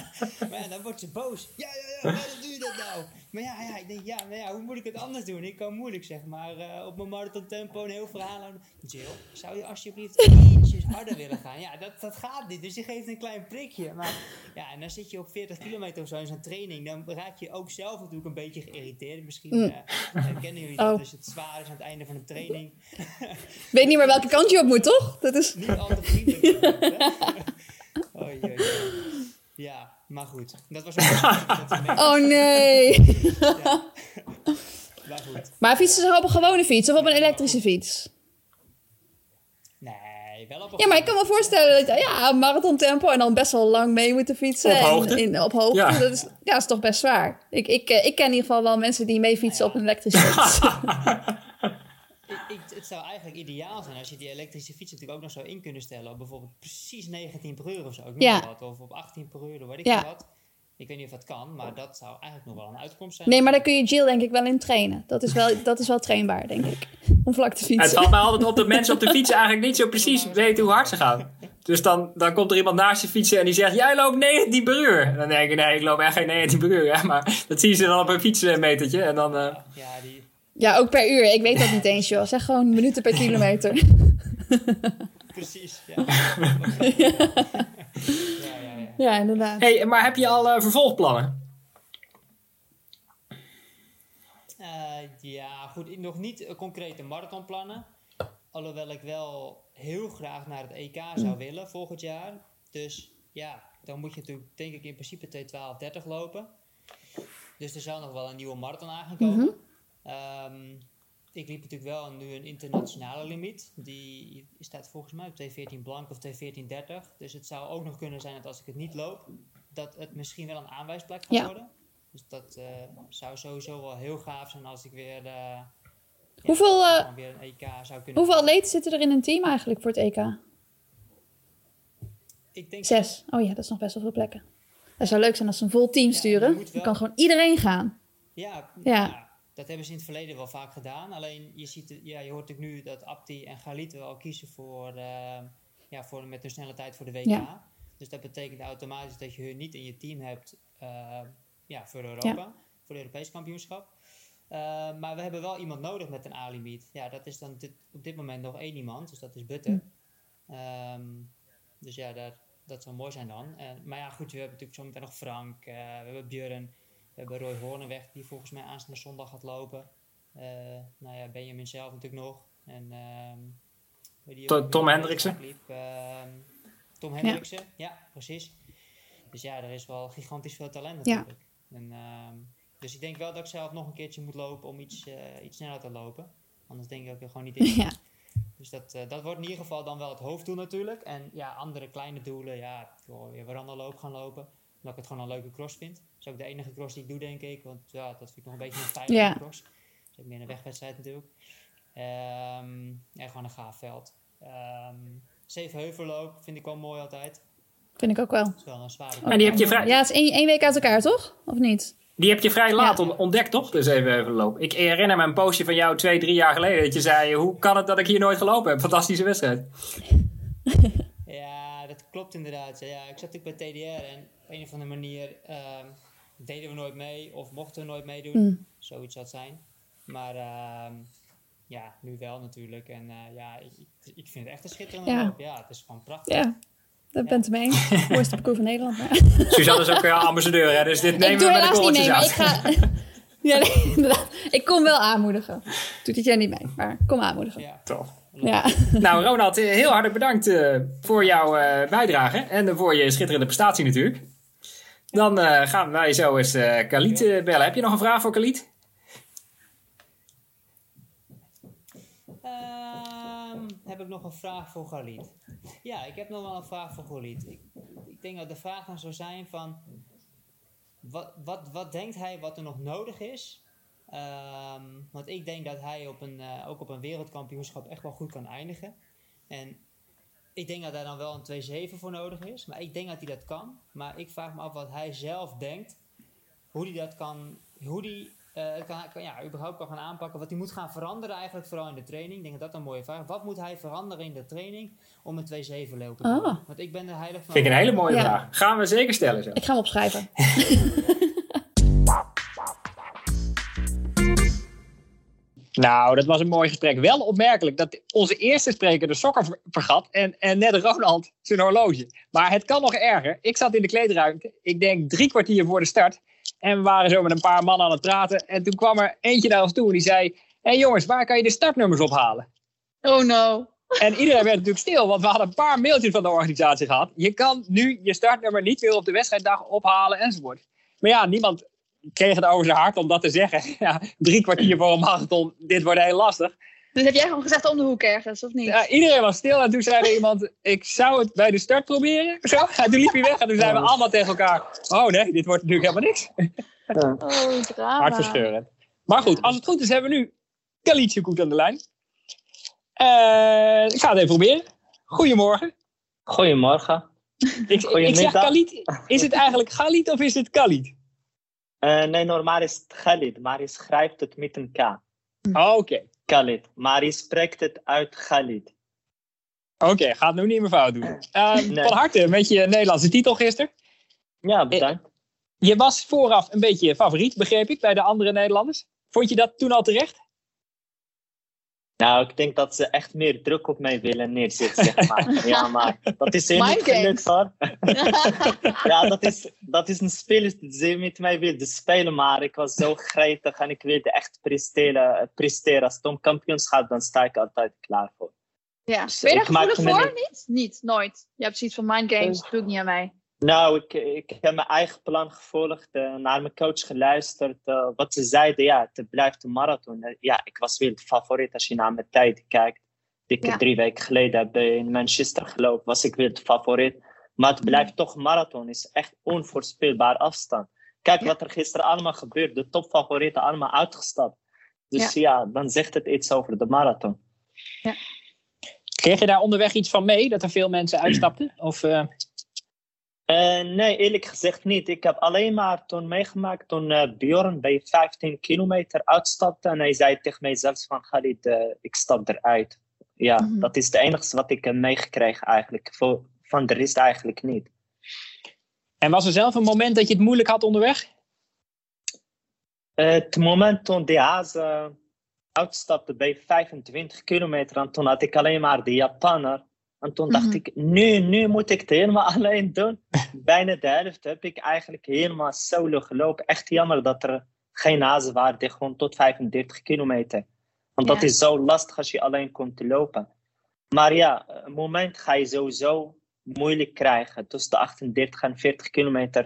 S4: maar ja, dan wordt ze boos. Ja, ja, ja, waarom doe je dat nou? Maar ja, ja ik denk, ja, maar ja, hoe moet ik het anders doen? Ik kan moeilijk, zeg maar, eh, op mijn marathon tempo een heel verhaal aan. Jill, zou je alsjeblieft ietsjes harder willen gaan? Ja, dat, dat gaat niet. Dus je geeft een klein prikje. Maar ja, en dan zit je op 40 kilometer of zo in zo'n training. Dan raak je ook zelf natuurlijk een beetje geïrriteerd. Misschien
S2: Mm.
S4: eh, herkennen jullie dat
S2: Oh.
S4: als het zwaar is aan het einde van een training.
S2: Weet niet meer welke kant je op moet, toch? Dat is...
S4: Niet al te vriendelijk. oei. Ja, maar goed. Dat was ook
S2: Oh nee.
S4: ja. Maar goed.
S2: Maar fietsen ze op een gewone fiets of op een elektrische fiets?
S4: Nee, wel op een
S2: Ja, maar ik kan me voorstellen dat ja, marathon tempo en dan best wel lang mee moeten fietsen.
S1: Op
S2: en
S1: hoogte.
S2: In, op hoogte.
S1: Ja.
S2: Dat, is, ja, dat is toch best zwaar. Ik, ik, eh, ik ken in ieder geval wel mensen die mee fietsen op een elektrische fiets.
S4: Ik, ik, het zou eigenlijk ideaal zijn als je die elektrische fiets natuurlijk ook nog zou in kunnen stellen. Op bijvoorbeeld precies 19 per uur of zo. Ik noem
S2: Ja.
S4: maar wat. Of op 18 per uur, of weet ik
S2: Ja.
S4: veel wat. Ik weet niet of dat kan, maar dat zou eigenlijk nog wel een uitkomst zijn.
S2: Nee, maar daar kun je Jill denk ik wel in trainen. Dat is wel, dat is wel trainbaar, denk ik. Om vlak te
S1: Het
S2: fietsen.
S1: valt mij altijd op dat mensen op de fiets eigenlijk niet zo precies weten hoe hard ze gaan. Dus dan, dan komt er iemand naast je fietsen en die zegt: Jij loopt 19 per uur. En dan denk ik: Nee, ik loop echt geen 19 per uur. Hè? Maar dat zien ze dan op een fietsmetertje. En dan. eh,
S4: Ja, die...
S2: Ja, ook per uur. Ik weet dat niet eens, joh. Zeg gewoon minuten per kilometer.
S4: Precies, ja. ja, ja, ja.
S2: Ja, inderdaad.
S1: hey, maar heb je al eh, vervolgplannen?
S4: Eh, ja, goed. Nog niet eh, concrete marathonplannen. Alhoewel ik wel heel graag naar het EK zou willen volgend jaar. Dus ja, dan moet je natuurlijk denk ik in principe 2.12.30 lopen. Dus er zou nog wel een nieuwe marathon aangekomen. Ehm, ik liep natuurlijk wel nu een internationale limiet. Die staat volgens mij op 2.14 blank of 2.14.30. Dus het zou ook nog kunnen zijn dat als ik het niet loop, dat het misschien wel een aanwijsplek gaat
S2: Ja.
S4: worden. Dus dat eh, zou sowieso wel heel gaaf zijn als ik weer,
S2: Hoeveel, eh,
S4: weer een EK zou kunnen
S2: Hoeveel atleten zitten er in een team eigenlijk voor het EK?
S4: ik denk
S2: Zes. Oh ja, dat is nog best wel veel plekken. Het zou leuk zijn als ze een vol team sturen. Dan kan gewoon iedereen gaan.
S4: Ja,
S2: Ja.
S4: Dat hebben ze in het verleden wel vaak gedaan. Alleen je, ziet, ja, je hoort natuurlijk nu dat Abdi en Galit wel kiezen voor, eh, ja, voor met hun snelle tijd voor de WK.
S2: Ja.
S4: Dus dat betekent automatisch dat je hun niet in je team hebt eh, ja, voor Europa, voor het Europees kampioenschap. Eh, maar we hebben wel iemand nodig met een A-limiet. Ja, dat is dan dit, op dit moment nog één iemand, dus dat is Butte. Ehm, dus ja, dat, dat zou mooi zijn dan. Maar ja, goed, we hebben natuurlijk zometeen nog Frank, we hebben Björn, we hebben Roy Hoornweg, die volgens mij aanstaande zondag gaat lopen. Eh, nou ja, Benjamin zelf natuurlijk nog. En, ehm,
S1: Tom
S4: die
S1: Hendriksen?
S4: liep, ehm, Tom Hendriksen, ja. precies. Dus ja, er is wel gigantisch veel talent
S2: Ja.
S4: natuurlijk. En, ehm, dus ik denk wel dat ik zelf nog een keertje moet lopen om iets, eh, iets sneller te lopen. Anders denk ik ook gewoon niet in.
S2: Ja.
S4: Dus dat, eh, dat wordt in ieder geval dan wel het hoofddoel natuurlijk. En ja, andere kleine doelen, ja, joh, weer veranderloop gaan lopen. Omdat ik het gewoon een leuke cross vind. Dat is ook de enige cross die ik doe, denk ik. Want ja, dat vind ik nog een beetje een veilige
S2: Ja.
S4: cross. Dat is ook meer een wegwedstrijd natuurlijk. Ehm en gewoon een gaaf veld. Ehm Zevenheuvelloop vind ik wel mooi altijd.
S2: Vind ik ook wel.
S4: Dat is wel een zware
S1: Maar die heb je vrij,
S2: Ja, het is één, één week uit elkaar, toch? Of niet?
S1: die heb je vrij laat
S2: Ja.
S1: ontdekt, toch? Dus even, even lopen. Ik herinner me een postje van jou twee, drie jaar geleden. Dat je zei, hoe kan het dat ik hier nooit gelopen heb? Fantastische wedstrijd.
S4: Ja, dat klopt inderdaad. Ja, ik zat natuurlijk bij TDR en een of andere manier ehm, deden we nooit mee of mochten we nooit meedoen.
S2: Mm.
S4: Zoiets zou het zijn. Maar ehm, ja, nu wel natuurlijk. En eh, ja, ik, ik vind het echt een schitterende
S2: Ja.
S4: loop. Ja, het is gewoon prachtig.
S2: Ja, dat bent het mee eens. Mooiste parcours van Nederland.
S1: Suzanne is ook weer ambassadeur, hè? Dus dit nemen
S2: ik doe
S1: we met de
S2: niet mee, ik ga... ja, nee, inderdaad. Ik kom wel aanmoedigen. Doet dit jaar niet mee, maar kom aanmoedigen.
S4: Ja,
S1: Tof.
S2: Ja.
S1: Nou, Ronald, eh, heel hartelijk bedankt eh, voor jouw eh, bijdrage. En voor je schitterende prestatie natuurlijk. Dan eh, gaan wij zo eens eh Khalid eh, bellen. Heb je nog een vraag voor Khalid?
S4: Ehm, heb ik nog een vraag voor Galit? Ja, ik heb nog wel een vraag voor Galit. Ik, ik denk dat de vraag dan zou zijn van... Wat, wat, wat denkt hij wat er nog nodig is? Ehm, want ik denk dat hij op een, ook op een wereldkampioenschap echt wel goed kan eindigen. En ik denk dat daar dan wel een 2-7 voor nodig is. Maar ik denk dat hij dat kan. Maar ik vraag me af wat hij zelf denkt. Hoe hij dat kan... Hoe die, eh, kan, kan, ja, überhaupt kan gaan aanpakken. Wat hij moet gaan veranderen eigenlijk vooral in de training. Ik denk dat dat een mooie vraag is. Wat moet hij veranderen in de training om een 2-7 leeuw te worden?
S2: Ah.
S4: Want ik ben er heilig van...
S1: Vind ik een hele mooie
S2: Ja.
S1: vraag. Gaan we zeker stellen zo.
S2: Ik ga hem opschrijven.
S1: Nou, dat was een mooi gesprek. Wel opmerkelijk dat onze eerste spreker de sokken ver- vergat en, en net Ronald zijn horloge. Maar het kan nog erger. Ik zat in de kleedruimte, ik denk drie kwartier voor de start. En we waren zo met een paar mannen aan het praten. En toen kwam er eentje naar ons toe en die zei... Hé hey jongens, waar kan je de startnummers ophalen?
S2: Oh no.
S1: En iedereen werd natuurlijk stil, want we hadden een paar mailtjes van de organisatie gehad. Je kan nu je startnummer niet weer op de wedstrijddag ophalen enzovoort. Maar ja, niemand kreeg het over zijn hart om dat te zeggen. Ja, drie kwartier voor een marathon, dit wordt heel lastig.
S2: Dus heb jij gewoon gezegd om de hoek ergens, of niet?
S1: Ja, iedereen was stil en toen zei er iemand, ik zou het bij de start proberen. Zo. En toen liep hij weg en toen zeiden we allemaal tegen elkaar, oh nee, dit wordt natuurlijk helemaal niks.
S2: Oh, drama.
S1: Hartverscheurend. Maar goed, als het goed is hebben we nu Kalietje goed aan de lijn. Eh, ik ga het even proberen. Goedemorgen.
S5: Goedemorgen.
S1: Ik, ik zeg. Khalid. Is het eigenlijk Khalid of is het Khalid?
S5: Eh, nee, normaal is het Khalid, maar je schrijft het met een K.
S1: Oh, Oké,
S5: Khalid. Maar je spreekt het uit Khalid.
S1: oké, ga het nu niet meer fout doen. Ehm,
S5: Nee.
S1: Van harte met je Nederlandse titel gisteren.
S5: Ja, bedankt.
S1: Je was vooraf een beetje favoriet, begreep ik, bij de andere Nederlanders. Vond je dat toen al terecht?
S5: Nou, ik denk dat ze echt meer druk op mij willen neerzetten, zeg maar. ja, maar dat is hun niet gelukt, hoor. ja, dat is, dat is een speler die ze met mij wilde spelen, maar ik was zo gretig en ik wilde echt presteren. presteren. Als het om kampioenschap dan sta ik altijd klaar voor.
S2: Ja.
S5: Dus
S2: Ben je daar gevoelig
S5: me
S2: voor? Niet? Niet, nooit. Je hebt zoiets van mind games, doe ik niet aan mij.
S5: Nou, ik, ik heb mijn eigen plan gevolgd, eh, naar mijn coach geluisterd. eh, wat ze zeiden, ja, het blijft een marathon. Eh, ja, ik was weer de favoriet als je naar mijn tijd kijkt. Die ik
S2: Ja.
S5: drie weken geleden heb in Manchester gelopen, was ik weer de favoriet. Maar het blijft toch een marathon, is echt onvoorspelbaar afstand. Kijk
S2: Ja.
S5: wat er gisteren allemaal gebeurt, de topfavorieten allemaal uitgestapt. Dus ja. dan zegt het iets over de marathon.
S1: Kreeg je daar onderweg iets van mee, dat er veel mensen uitstapten? Of, eh,
S5: Eh, nee, eerlijk gezegd niet. Ik heb alleen maar toen meegemaakt toen uh, Bjorn bij 15 kilometer uitstapte. En hij zei tegen mij zelfs van Khalid, uh, ik stap eruit. Ja,
S2: Mhm.
S5: dat is het enige wat ik heb meegekregen eigenlijk. Voor, van de rest eigenlijk niet.
S6: En was er zelf een moment dat je het moeilijk had onderweg?
S5: Eh, het moment toen de haas eh, uitstapte bij 25 kilometer. En toen had ik alleen maar de Japaner. En toen dacht
S2: Mhm.
S5: ik, nu, nu moet ik het helemaal alleen doen. Bijna de helft heb ik eigenlijk helemaal solo gelopen. Echt jammer dat er geen hazen waren die gewoon tot 35 kilometer. Want dat is zo lastig als je alleen komt te lopen. Maar ja, een moment ga je sowieso moeilijk krijgen. Tussen de 38 en 40 kilometer.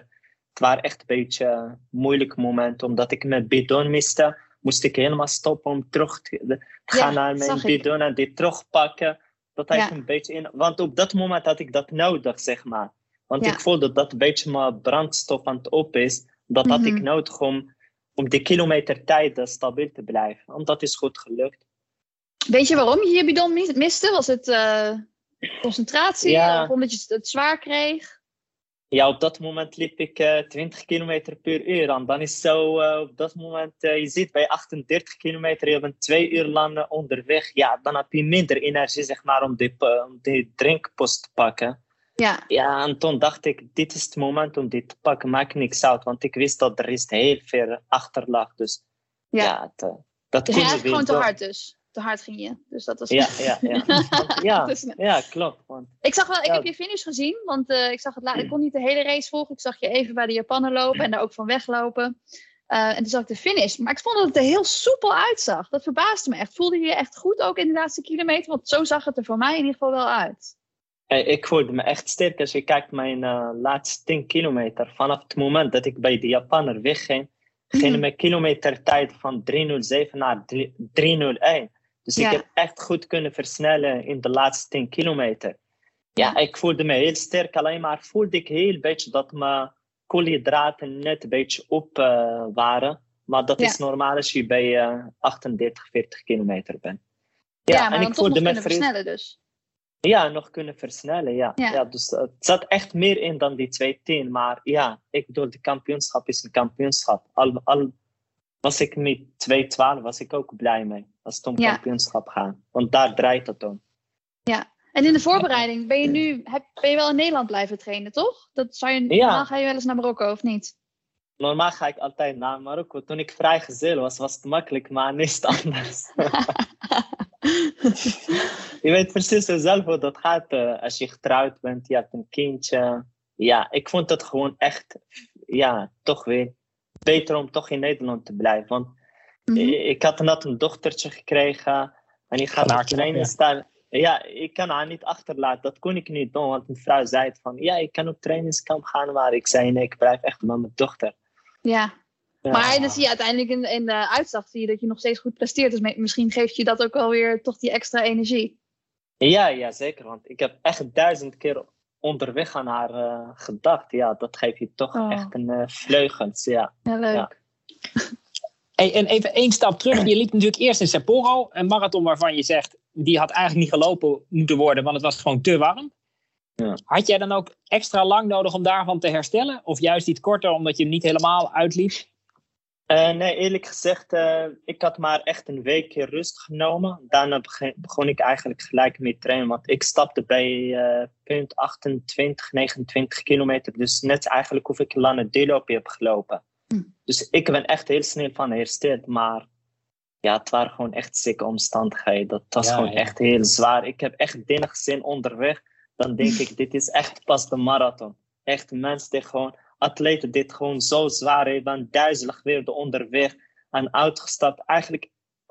S5: Het waren echt een beetje een moeilijk moment. Omdat ik mijn bidon miste, moest ik helemaal stoppen om terug te,
S2: Ja,
S5: gaan naar mijn bidon en die terugpakken. Dat heeft
S2: Ja.
S5: een beetje in. Want op dat moment had ik dat nodig, zeg maar. Want
S2: Ja.
S5: ik voelde dat een beetje mijn brandstof aan het op is. Dat had ik
S2: Mhm.
S5: nodig om, om die kilometer tijd eh, stabiel te blijven. En dat is goed gelukt.
S2: Weet je waarom je je bidon mis- miste? Was het eh, concentratie
S5: Ja.
S2: of omdat je het zwaar kreeg?
S5: Ja, op dat moment liep ik eh 20 kilometer per uur. En dan is zo, eh, op dat moment, eh, je ziet bij 38 kilometer, je bent twee uur lang eh, onderweg. Ja, dan heb je minder energie, zeg maar, om die, om die drinkpost te pakken.
S2: Ja,
S5: Ja, en toen dacht ik, dit is het moment om dit te pakken. Maakt niks uit, want ik wist dat er is heel ver achter lag. Dus
S2: ja.
S5: ja, het, eh, dat
S2: ging
S5: je
S2: eigenlijk gewoon te hard dus. Te hard ging je. Dus dat was...
S5: Ja, ja, ja. Ja,
S2: Dus,
S5: ja, klopt. Want,
S2: Ik zag wel, ik
S5: Ja.
S2: heb je finish gezien, want eh, ik zag het laat. Ik kon niet de hele race volgen. Ik zag je even bij de Japaner lopen en daar ook van weglopen. Eh, en toen zag ik de finish. Maar ik vond dat het er heel soepel uitzag. Dat verbaasde me echt. Voelde je je echt goed ook in de laatste kilometer? Want zo zag het er voor mij in ieder geval wel uit.
S5: ik voelde me echt sterk als je kijkt mijn eh, laatste 10 kilometer. Vanaf het moment dat ik bij de Japaner wegging, ging
S2: Mhm.
S5: mijn kilometertijd van 307 naar 3- 301. Dus
S2: Ja.
S5: ik heb echt goed kunnen versnellen in de laatste 10 kilometer. Ja, ik voelde me heel sterk. Alleen maar voelde ik heel beetje dat mijn koolhydraten net een beetje op eh, waren. Maar dat
S2: Ja.
S5: is normaal als je bij eh 38, 40 kilometer bent.
S2: Ja,
S5: Ja,
S2: maar
S5: en ik voelde me
S2: versnellen dus.
S5: Ja, nog kunnen versnellen, ja.
S2: Ja.
S5: ja. dus eh, het zat echt meer in dan die 210. Maar ja, ik bedoel, de kampioenschap is een kampioenschap. Al, al was ik met 212, was ik ook blij mee. Als het om
S2: Ja.
S5: kampioenschap gaat. Want daar draait het om.
S2: En in de voorbereiding ben je nu heb, ben je wel in Nederland blijven trainen, toch? Dat zou je,
S5: Ja.
S2: Normaal ga je wel eens naar Marokko, of niet?
S5: Normaal ga ik altijd naar Marokko. Toen ik vrijgezel was, was het makkelijk, maar het anders. je weet precies zelf hoe dat gaat eh, als je getrouwd bent, je hebt een kindje. Ja, ik vond het gewoon echt, ja, toch weer beter om toch in Nederland te blijven. Want
S2: Mhm.
S5: ik, ik had net een dochtertje gekregen en ik ga op
S6: harte,
S5: trainen
S6: ja.
S5: staan. Ja, ik kan haar niet achterlaten. Dat kon ik niet doen, want een vrouw zei het van, ja, ik kan op trainingskamp gaan, maar ik zei nee, ik blijf echt met mijn dochter.
S2: Ja.
S5: Ja.
S2: Maar dan zie je uiteindelijk in, in de uitslag zie je dat je nog steeds goed presteert. Dus misschien geeft je dat ook wel weer toch die extra energie.
S5: Ja, ja, zeker. Want ik heb echt duizend keer onderweg aan haar eh, gedacht. Ja, dat geeft je toch
S2: Oh.
S5: echt een vleugels. Ja.
S2: Ja, leuk.
S5: Ja.
S6: Hey, en even één stap terug. Je liep natuurlijk eerst in Sapporo, een marathon waarvan je zegt, die had eigenlijk niet gelopen moeten worden, want het was gewoon te warm.
S5: Ja.
S6: Had jij dan ook extra lang nodig om daarvan te herstellen? Of juist iets korter, omdat je hem niet helemaal uitliep?
S5: Eh, nee, eerlijk gezegd, eh, ik had maar echt een weekje rust genomen. Daarna begon ik eigenlijk gelijk met trainen. Want ik stapte bij eh, punt 28, 29 kilometer. Dus net eigenlijk of ik een lange deelloopje heb gelopen.
S2: Hm.
S5: Dus ik ben echt heel snel van hersteld. Maar ja, het waren gewoon echt zieke omstandigheden. Dat was
S6: Ja,
S5: gewoon
S6: ja.
S5: echt heel zwaar. Ik heb echt dingen gezien onderweg. Dan denk ik, dit is echt pas de marathon. Echt mensen die gewoon atleten dit gewoon zo zwaar hebben, duizelig weer onderweg en uitgestapt. Eigenlijk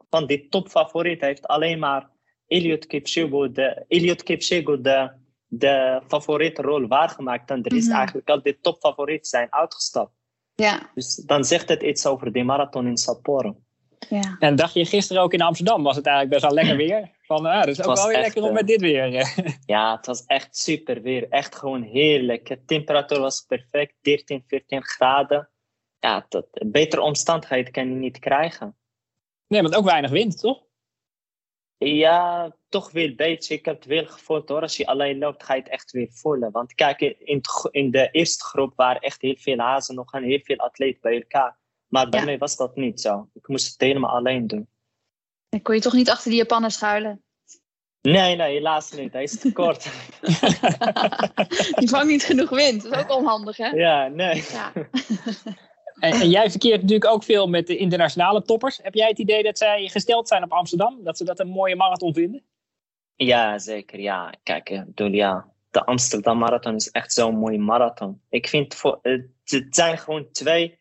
S5: van die topfavoriet heeft alleen maar Eliud Kipchoge de, Eliud Kipchoge de, de favoriete rol waargemaakt. En er is
S2: Mhm.
S5: eigenlijk al die topfavorieten zijn uitgestapt.
S2: Ja,
S5: Dus dan zegt het iets over die marathon in Sapporo.
S2: ja.
S6: En dacht je gisteren ook in Amsterdam, was het eigenlijk best wel lekker weer? Van, ah, dat is ook wel weer lekker om
S5: eh,
S6: met dit weer.
S5: Ja, het was echt super weer. Echt gewoon heerlijk. De temperatuur was perfect, 13, 14 graden. Ja, dat, betere omstandigheden kan je niet krijgen.
S6: Nee, want ook weinig wind, toch?
S5: Ja, toch weer een beetje. Ik heb het weer gevoeld hoor. Als je alleen loopt, ga je het echt weer voelen. Want kijk, in, in de eerste groep waren echt heel veel hazen nog en heel veel atleten bij elkaar. Maar bij mij was dat niet zo. Ik moest het helemaal alleen doen.
S2: Dan kon je toch niet achter die Japaner schuilen?
S5: Nee, nee, helaas niet. Hij is te kort.
S2: die vangt niet genoeg wind. Dat is ook onhandig, hè?
S5: Ja, nee.
S2: Ja.
S1: En, en, jij verkeert natuurlijk ook veel met de internationale toppers. Heb jij het idee dat zij gesteld zijn op Amsterdam? Dat ze dat een mooie marathon vinden?
S5: Ja, zeker. Ja, kijk, ik bedoel, ja, de Amsterdam Marathon is echt zo'n mooie marathon. Ik vind, voor, het zijn gewoon twee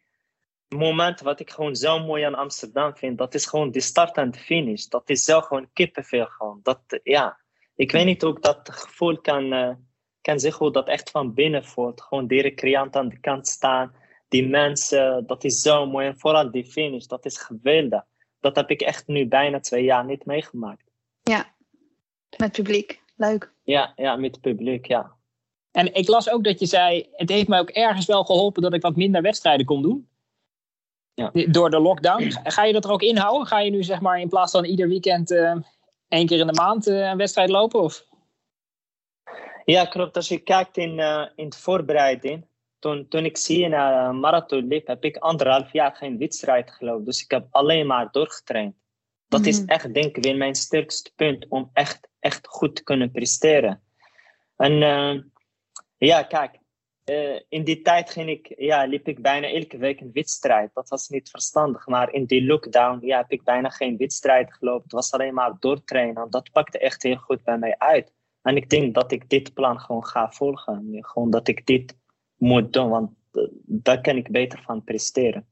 S5: momenten wat ik gewoon zo mooi aan Amsterdam vind. Dat is gewoon de start en de finish. Dat is zo gewoon kippenvel gewoon. Dat, ja, ik weet niet hoe ik dat gevoel kan, uh, kan zeggen, hoe dat echt van binnen voelt. Gewoon die recreant aan de kant staan die mensen, dat is zo mooi. En vooral die finish, dat is geweldig. Dat heb ik echt nu bijna twee jaar niet meegemaakt.
S2: Ja, met publiek. Leuk.
S5: Ja, ja met publiek, ja.
S1: En ik las ook dat je zei, het heeft mij ook ergens wel geholpen dat ik wat minder wedstrijden kon doen. Ja. Door de lockdown. Ga je dat er ook inhouden? Ga je nu zeg maar in plaats van ieder weekend uh, één keer in de maand uh, een wedstrijd lopen? Of?
S5: Ja, klopt. Als je kijkt in, uh, in de voorbereiding, toen, toen ik zie naar een marathon liep, heb ik anderhalf jaar geen wedstrijd gelopen. Dus ik heb alleen maar doorgetraind. Dat is echt, denk ik, weer mijn sterkste punt om echt, echt goed te kunnen presteren. En uh, ja, kijk, uh, in die tijd ging ik, ja, liep ik bijna elke week een wedstrijd. Dat was niet verstandig. Maar in die lockdown ja, heb ik bijna geen wedstrijd gelopen. Het was alleen maar doortrainen. En dat pakte echt heel goed bij mij uit. En ik denk dat ik dit plan gewoon ga volgen. Gewoon dat ik dit moet doen, want uh, daar kan ik beter van presteren.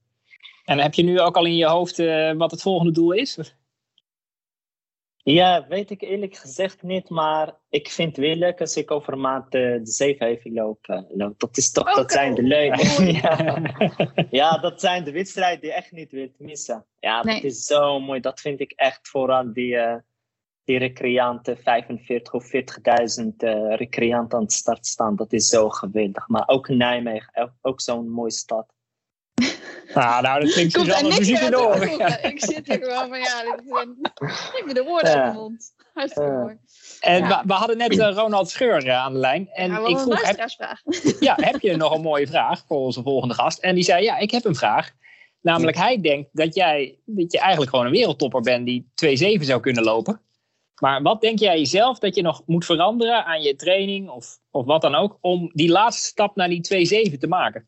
S1: En heb je nu ook al in je hoofd uh, wat het volgende doel is?
S5: Ja, weet ik eerlijk gezegd niet, maar ik vind het weer leuk als ik over maand uh, de zevenheven loop, loop. Dat, is toch, okay. dat zijn de leuke. ja. ja, dat zijn de wedstrijden die je echt niet wilt missen. Ja, nee. dat is zo mooi. Dat vind ik echt vooral die, die recreanten, 45 of 40.000 uh, recreanten aan de start staan. Dat is zo geweldig. Maar ook Nijmegen, ook, ook zo'n mooie stad.
S1: Ah, nou, dat klinkt zo als muziek in de oren.
S2: Ik zit hier gewoon van, ja, dit is een, ik me de woorden ja. uit de mond. Hartstikke mooi.
S1: En ja. we, we, hadden net uh, Ronald Scheur uh, aan de lijn. En
S2: ja,
S1: ik vroeg, heb, ja, heb je nog een mooie vraag voor onze volgende gast? En die zei, ja, ik heb een vraag. Namelijk, hij denkt dat jij dat je eigenlijk gewoon een wereldtopper bent die 2-7 zou kunnen lopen. Maar wat denk jij zelf dat je nog moet veranderen aan je training of, of wat dan ook, om die laatste stap naar die 2-7 te maken?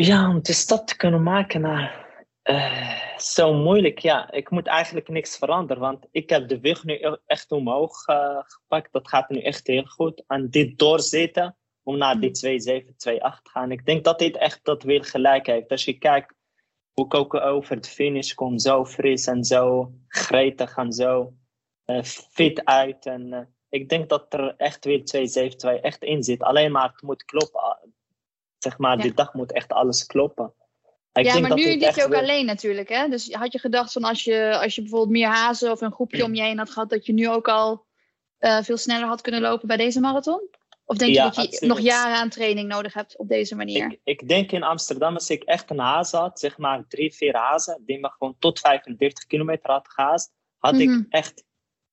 S5: Ja, om die stap te kunnen maken naar. Uh, zo moeilijk, ja. Ik moet eigenlijk niks veranderen, want ik heb de weg nu echt omhoog uh, gepakt. Dat gaat nu echt heel goed. En dit doorzetten om naar die 2-7, 2-8 te gaan. Ik denk dat dit echt dat weer gelijk heeft. Als je kijkt hoe ik ook over de finish kom, zo fris en zo gretig en zo uh, fit uit. En ik denk dat er echt weer 272 echt in zit. Alleen maar het moet kloppen. Zeg maar, ja. die dag moet echt alles kloppen.
S2: Ik ja, maar nu liep je ook alleen natuurlijk. Hè? Dus had je gedacht van als je, als je bijvoorbeeld meer hazen of een groepje om je heen had gehad, dat je nu ook al uh, veel sneller had kunnen lopen bij deze marathon? Of denk ja, je dat je absoluut. nog jaren aan training nodig hebt op deze manier?
S5: Ik, ik, denk in Amsterdam, als ik echt een haas had, zeg maar drie, vier hazen, die me gewoon tot 35 kilometer had gehaast, had mm -hmm. ik echt,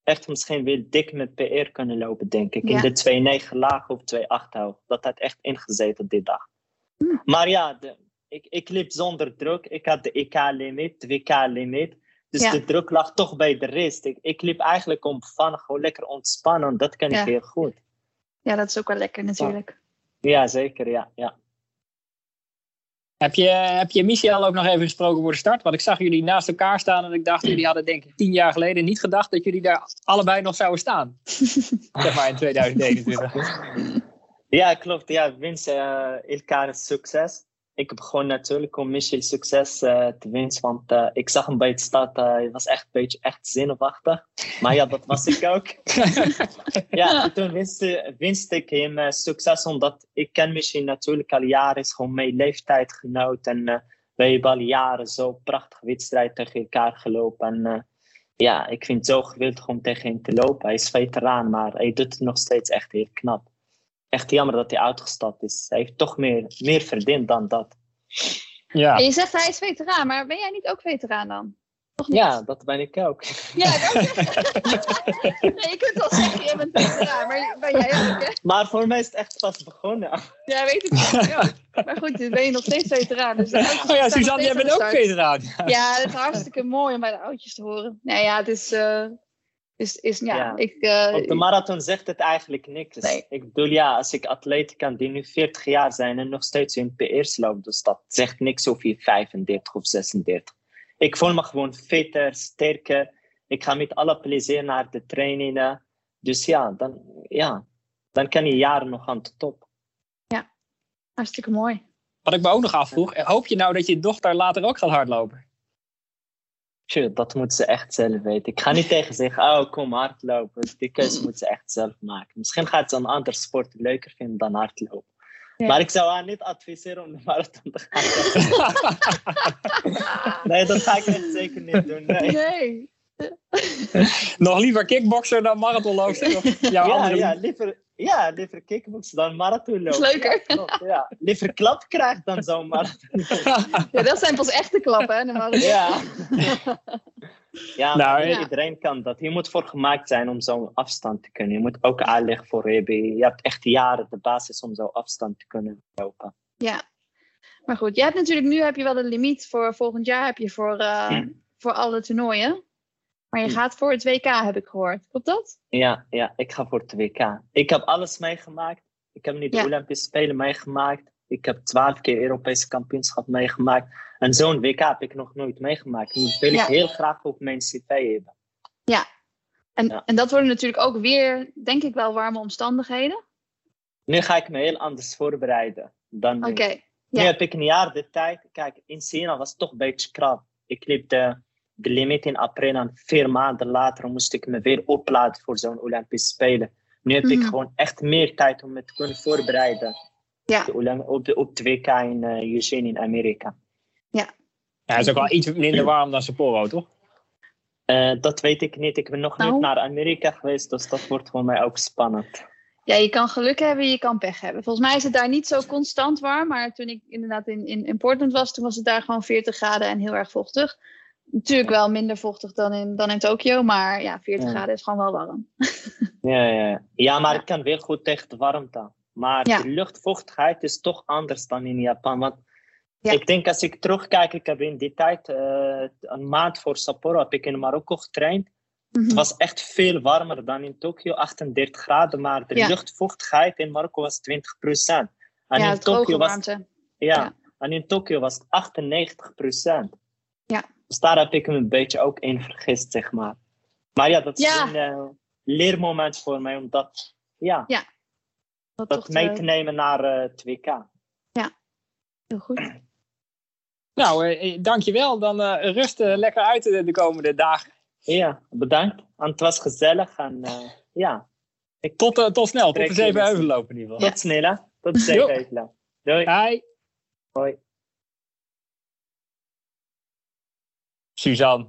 S5: echt misschien weer dik met PR kunnen lopen, denk ik. Ja. In de 2,9 laag of 2,8 hoog. Dat had echt ingezeten die dag. Mm. Maar ja, de, ik, ik liep zonder druk. Ik had de EK-limiet, de WK-limiet. Dus ja. de druk lag toch bij de rest. Ik, ik liep eigenlijk onbevangen, gewoon lekker ontspannen. Dat kan ik heel goed.
S2: Ja, dat is ook wel lekker natuurlijk.
S5: Ja, zeker. Ja, ja.
S1: Heb je, heb je Michel ook nog even gesproken voor de start? Want ik zag jullie naast elkaar staan en ik dacht, jullie hadden denk ik tien jaar geleden niet gedacht dat jullie daar allebei nog zouden staan. zeg maar in 2021.
S5: ja, klopt. Ja, wens uh, elkaar succes ik heb gewoon natuurlijk om Michel succes uh, te wensen. Want uh, ik zag hem bij het start, hij was echt een beetje echt zenuwachtig. Maar ja, dat was ik ook. ja, toen wenste, wenste ik hem succes, omdat ik ken Michel natuurlijk al jaren. is gewoon mijn leeftijdgenoot. En we hebben al jaren zo prachtige wedstrijd tegen elkaar gelopen. En ja, ik vind het zo geweldig om tegen hem te lopen. Hij is veteraan, maar hij doet het nog steeds echt heel knap echt jammer dat hij uitgestapt is. Hij heeft toch meer, meer verdiend dan dat.
S2: Ja. En je zegt hij is veteraan, maar ben jij niet ook veteraan dan? Toch niet?
S5: Ja, dat ben ik ook.
S2: Ja, ook. nee, je kunt wel zeggen, je bent veteraan, maar, maar jij ook, hè?
S5: Maar voor mij is het echt pas begonnen.
S2: Ja, weet ik niet. Ja. Maar goed, dan ben je nog steeds veteraan. Dus
S6: Oh ja, Suzanne, jij bent ook veteraan.
S2: Ja, het is hartstikke mooi om bij de oudjes te horen. Nee, ja, het is... eh, is, is ja,
S5: Ja.
S2: ik... eh,
S5: Op de marathon zegt het eigenlijk niks.
S2: Nee.
S5: Ik bedoel, ja, als ik atleten kan die nu 40 jaar zijn en nog steeds hun PR's lopen, dus dat zegt niks of je 35 of 36. Ik voel me gewoon fitter, sterker. Ik ga met alle plezier naar de trainingen. Dus ja, dan, ja, dan kan je jaren nog aan de top.
S2: hartstikke mooi.
S6: Wat ik me ook nog afvroeg, hoop je nou dat je dochter later ook gaat hardlopen?
S5: Tjoh, dat moet ze echt zelf weten. Ik ga niet tegen zeggen, oh kom hardlopen. Die keuze moet ze echt zelf maken. Misschien gaat ze een ander sport leuker vinden dan hardlopen.
S2: Ja.
S5: Maar ik zou haar niet adviseren om de marathon te gaan. nee, dat ga ik echt zeker niet doen. Nee.
S2: Nee.
S6: nog liever kickboxer dan jouw
S5: Ja,
S6: andere
S5: ja, liever, ja, liever kickboksen dan marathon lopen.
S2: Is leuker.
S5: Ja, klopt, ja. Liever klap krijgt dan zo'n marathon.
S2: Ja, dat zijn pas echte klappen, hè? de marathon.
S5: Ja. Ja,
S6: Nou,
S5: maar niet
S2: ja.
S5: iedereen kan dat. Je moet voor gemaakt zijn om zo'n afstand te kunnen. Je moet ook aanleg voor hebben. Je hebt echt jaren de basis om zo'n afstand te kunnen lopen.
S2: Ja. Maar goed, je hebt natuurlijk nu heb je wel een limiet voor volgend jaar heb je voor, eh,
S5: Ja.
S2: voor alle toernooien. Maar je
S5: Ja.
S2: gaat voor het WK, heb ik gehoord. Klopt dat?
S5: Ja, ja, ik ga voor het WK. Ik heb alles meegemaakt. Ik heb nu de
S2: Ja.
S5: Olympische Spelen meegemaakt. Ik heb twaalf keer Europese kampioenschap meegemaakt. En zo'n WK heb ik nog nooit meegemaakt. En dat wil
S2: Ja.
S5: ik heel graag op mijn cv hebben.
S2: En,
S5: Ja.
S2: en dat worden natuurlijk ook weer, denk ik wel, warme omstandigheden.
S5: Nu ga ik me heel anders voorbereiden dan nu.
S2: Oké.
S5: Nu heb ik een jaar de tijd. Kijk, in China was het toch een beetje krap. Ik liep de, de limiet in april en vier maanden later moest ik me weer opladen voor zo'n Olympische Spelen. Nu heb ik
S2: Mhm.
S5: gewoon echt meer tijd om me te kunnen voorbereiden.
S2: Ja.
S5: De op, de, op het WK in eh Eugene in Amerika.
S6: Ja, het is ook wel iets minder warm dan Sapporo, toch?
S5: Eh, dat weet ik niet. Ik ben nog
S2: Nou.
S5: niet naar Amerika geweest, dus dat wordt voor mij ook spannend.
S2: ja, je kan geluk hebben, je kan pech hebben. Volgens mij is het daar niet zo constant warm. Maar toen ik inderdaad in, in, in Portland was, toen was het daar gewoon 40 graden en heel erg vochtig. Natuurlijk wel minder vochtig dan in, dan in Tokio, maar ja, 40
S5: Ja.
S2: graden is gewoon wel warm.
S5: Ja, ja, ja. maar
S2: Ja.
S5: ik kan weer goed tegen de warmte. Maar
S2: Ja.
S5: de luchtvochtigheid is toch anders dan in Japan. Want ik denk als ik terugkijk, ik heb in die tijd, eh, een maand voor Sapporo, heb ik in Marokko getraind.
S2: Mhm.
S5: Het was echt veel warmer dan in Tokio, 38 graden. Maar de luchtvochtigheid in Marokko was 20 procent. En
S2: ja,
S5: in Tokio was Ja. en in Tokio was het 98 procent.
S2: Ja.
S5: Dus daar heb ik me een beetje ook in vergist, zeg maar. Maar ja, dat is
S2: Ja.
S5: een eh, leermoment voor mij, om dat, ja,
S2: Dat,
S5: mee
S2: te-
S5: nemen naar eh, het WK.
S2: heel goed.
S6: Nou, eh, eh, dankjewel. Dan eh rust eh, lekker uit de, de komende dagen.
S5: Ja, bedankt. En het was gezellig en eh, ja,
S6: Tot, eh, tot snel, tot de zeven heuvel lopen in ieder geval.
S5: tot snel hè. Tot de zeven. Doei.
S6: Hi.
S5: Hoi.
S6: Suzanne.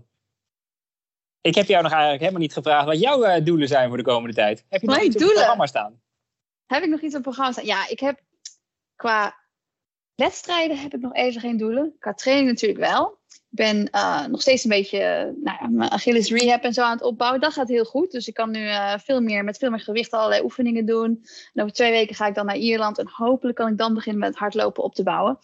S6: Ik heb jou nog eigenlijk helemaal niet gevraagd wat jouw eh, doelen zijn voor de komende tijd. Heb je nog
S2: Mijn
S6: iets op het programma staan?
S2: Heb ik nog iets op het programma staan? Ja, ik heb qua wedstrijden heb ik nog even geen doelen. Qua training natuurlijk wel. Ik ben eh, nog steeds een beetje nou ja, mijn Achilles rehab en zo aan het opbouwen. Dat gaat heel goed. Dus ik kan nu eh, veel meer met veel meer gewicht allerlei oefeningen doen. En over twee weken ga ik dan naar Ierland. En hopelijk kan ik dan beginnen met hardlopen op te bouwen.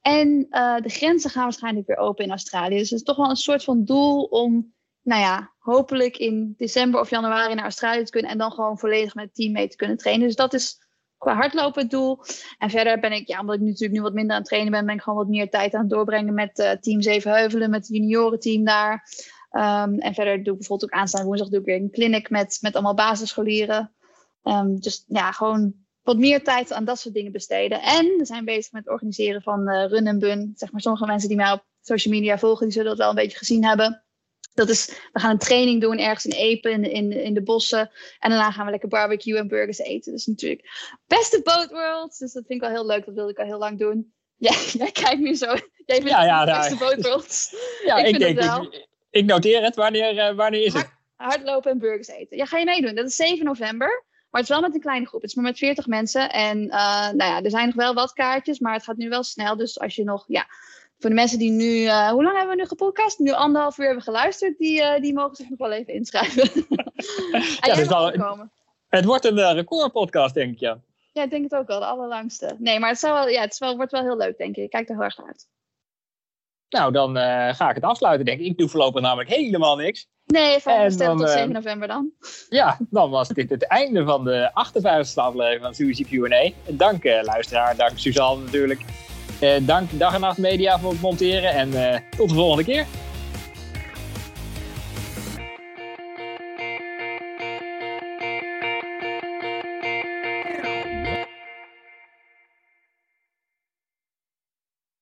S2: En eh, de grenzen gaan waarschijnlijk weer open in Australië. Dus het is toch wel een soort van doel om, nou ja, hopelijk in december of januari naar Australië te kunnen. En dan gewoon volledig met het team mee te kunnen trainen. Dus dat is qua hardlopen het doel. En verder ben ik, ja, omdat ik natuurlijk nu wat minder aan het trainen ben, ben ik gewoon wat meer tijd aan het doorbrengen met eh Team Zevenheuvelen, met het juniorenteam daar. Ehm, en verder doe ik bijvoorbeeld ook aanstaande woensdag doe ik weer een clinic met, met allemaal basisscholieren. Ehm, dus ja, gewoon wat meer tijd aan dat soort dingen besteden. En we zijn bezig met het organiseren van eh, Run en Bun. Zeg maar, sommige mensen die mij op social media volgen, die zullen dat wel een beetje gezien hebben. Dat is, we gaan een training doen ergens in Epen, in, in, in de bossen. En daarna gaan we lekker barbecue en burgers eten. Dus natuurlijk beste worlds. Dus dat vind ik wel heel leuk. Dat wilde ik al heel lang doen. Ja, jij kijkt nu zo. Jij vindt
S6: Ja, ja,
S2: beste boat worlds.
S6: Ja,
S2: Ik
S6: denk,
S2: het wel.
S6: ik, ik noteer het. Wanneer, eh, wanneer is het?
S2: Hardlopen en burgers eten. Ja, ga je meedoen? Dat is 7 november. Maar het is wel met een kleine groep. Het is maar met 40 mensen. En eh, nou ja, er zijn nog wel wat kaartjes. Maar het gaat nu wel snel. Dus als je nog ja, voor de mensen die nu, eh, hoe lang hebben we nu gepodcast? Nu anderhalf uur hebben geluisterd, die, eh, die mogen zich nog wel even inschrijven. ook komen.
S1: Het wordt een eh, recordpodcast, denk ik, ja.
S2: Ja, ik denk het ook wel, de allerlangste. Nee, maar het, zou wel, ja, het is wel, wordt wel heel leuk, denk ik. Ik kijk er heel erg naar uit.
S1: Nou, dan ga ik het afsluiten, denk ik. Ik doe voorlopig namelijk helemaal niks.
S2: Nee, van
S1: dan,
S2: tot
S1: eh,
S2: 7 november dan.
S1: Ja, dan was dit het einde van de 58e aflevering van Suzy Q&A. Dank luisteraar, dank Suzanne natuurlijk. Eh, dank Dag en Nacht Media voor het monteren en eh, tot de volgende keer.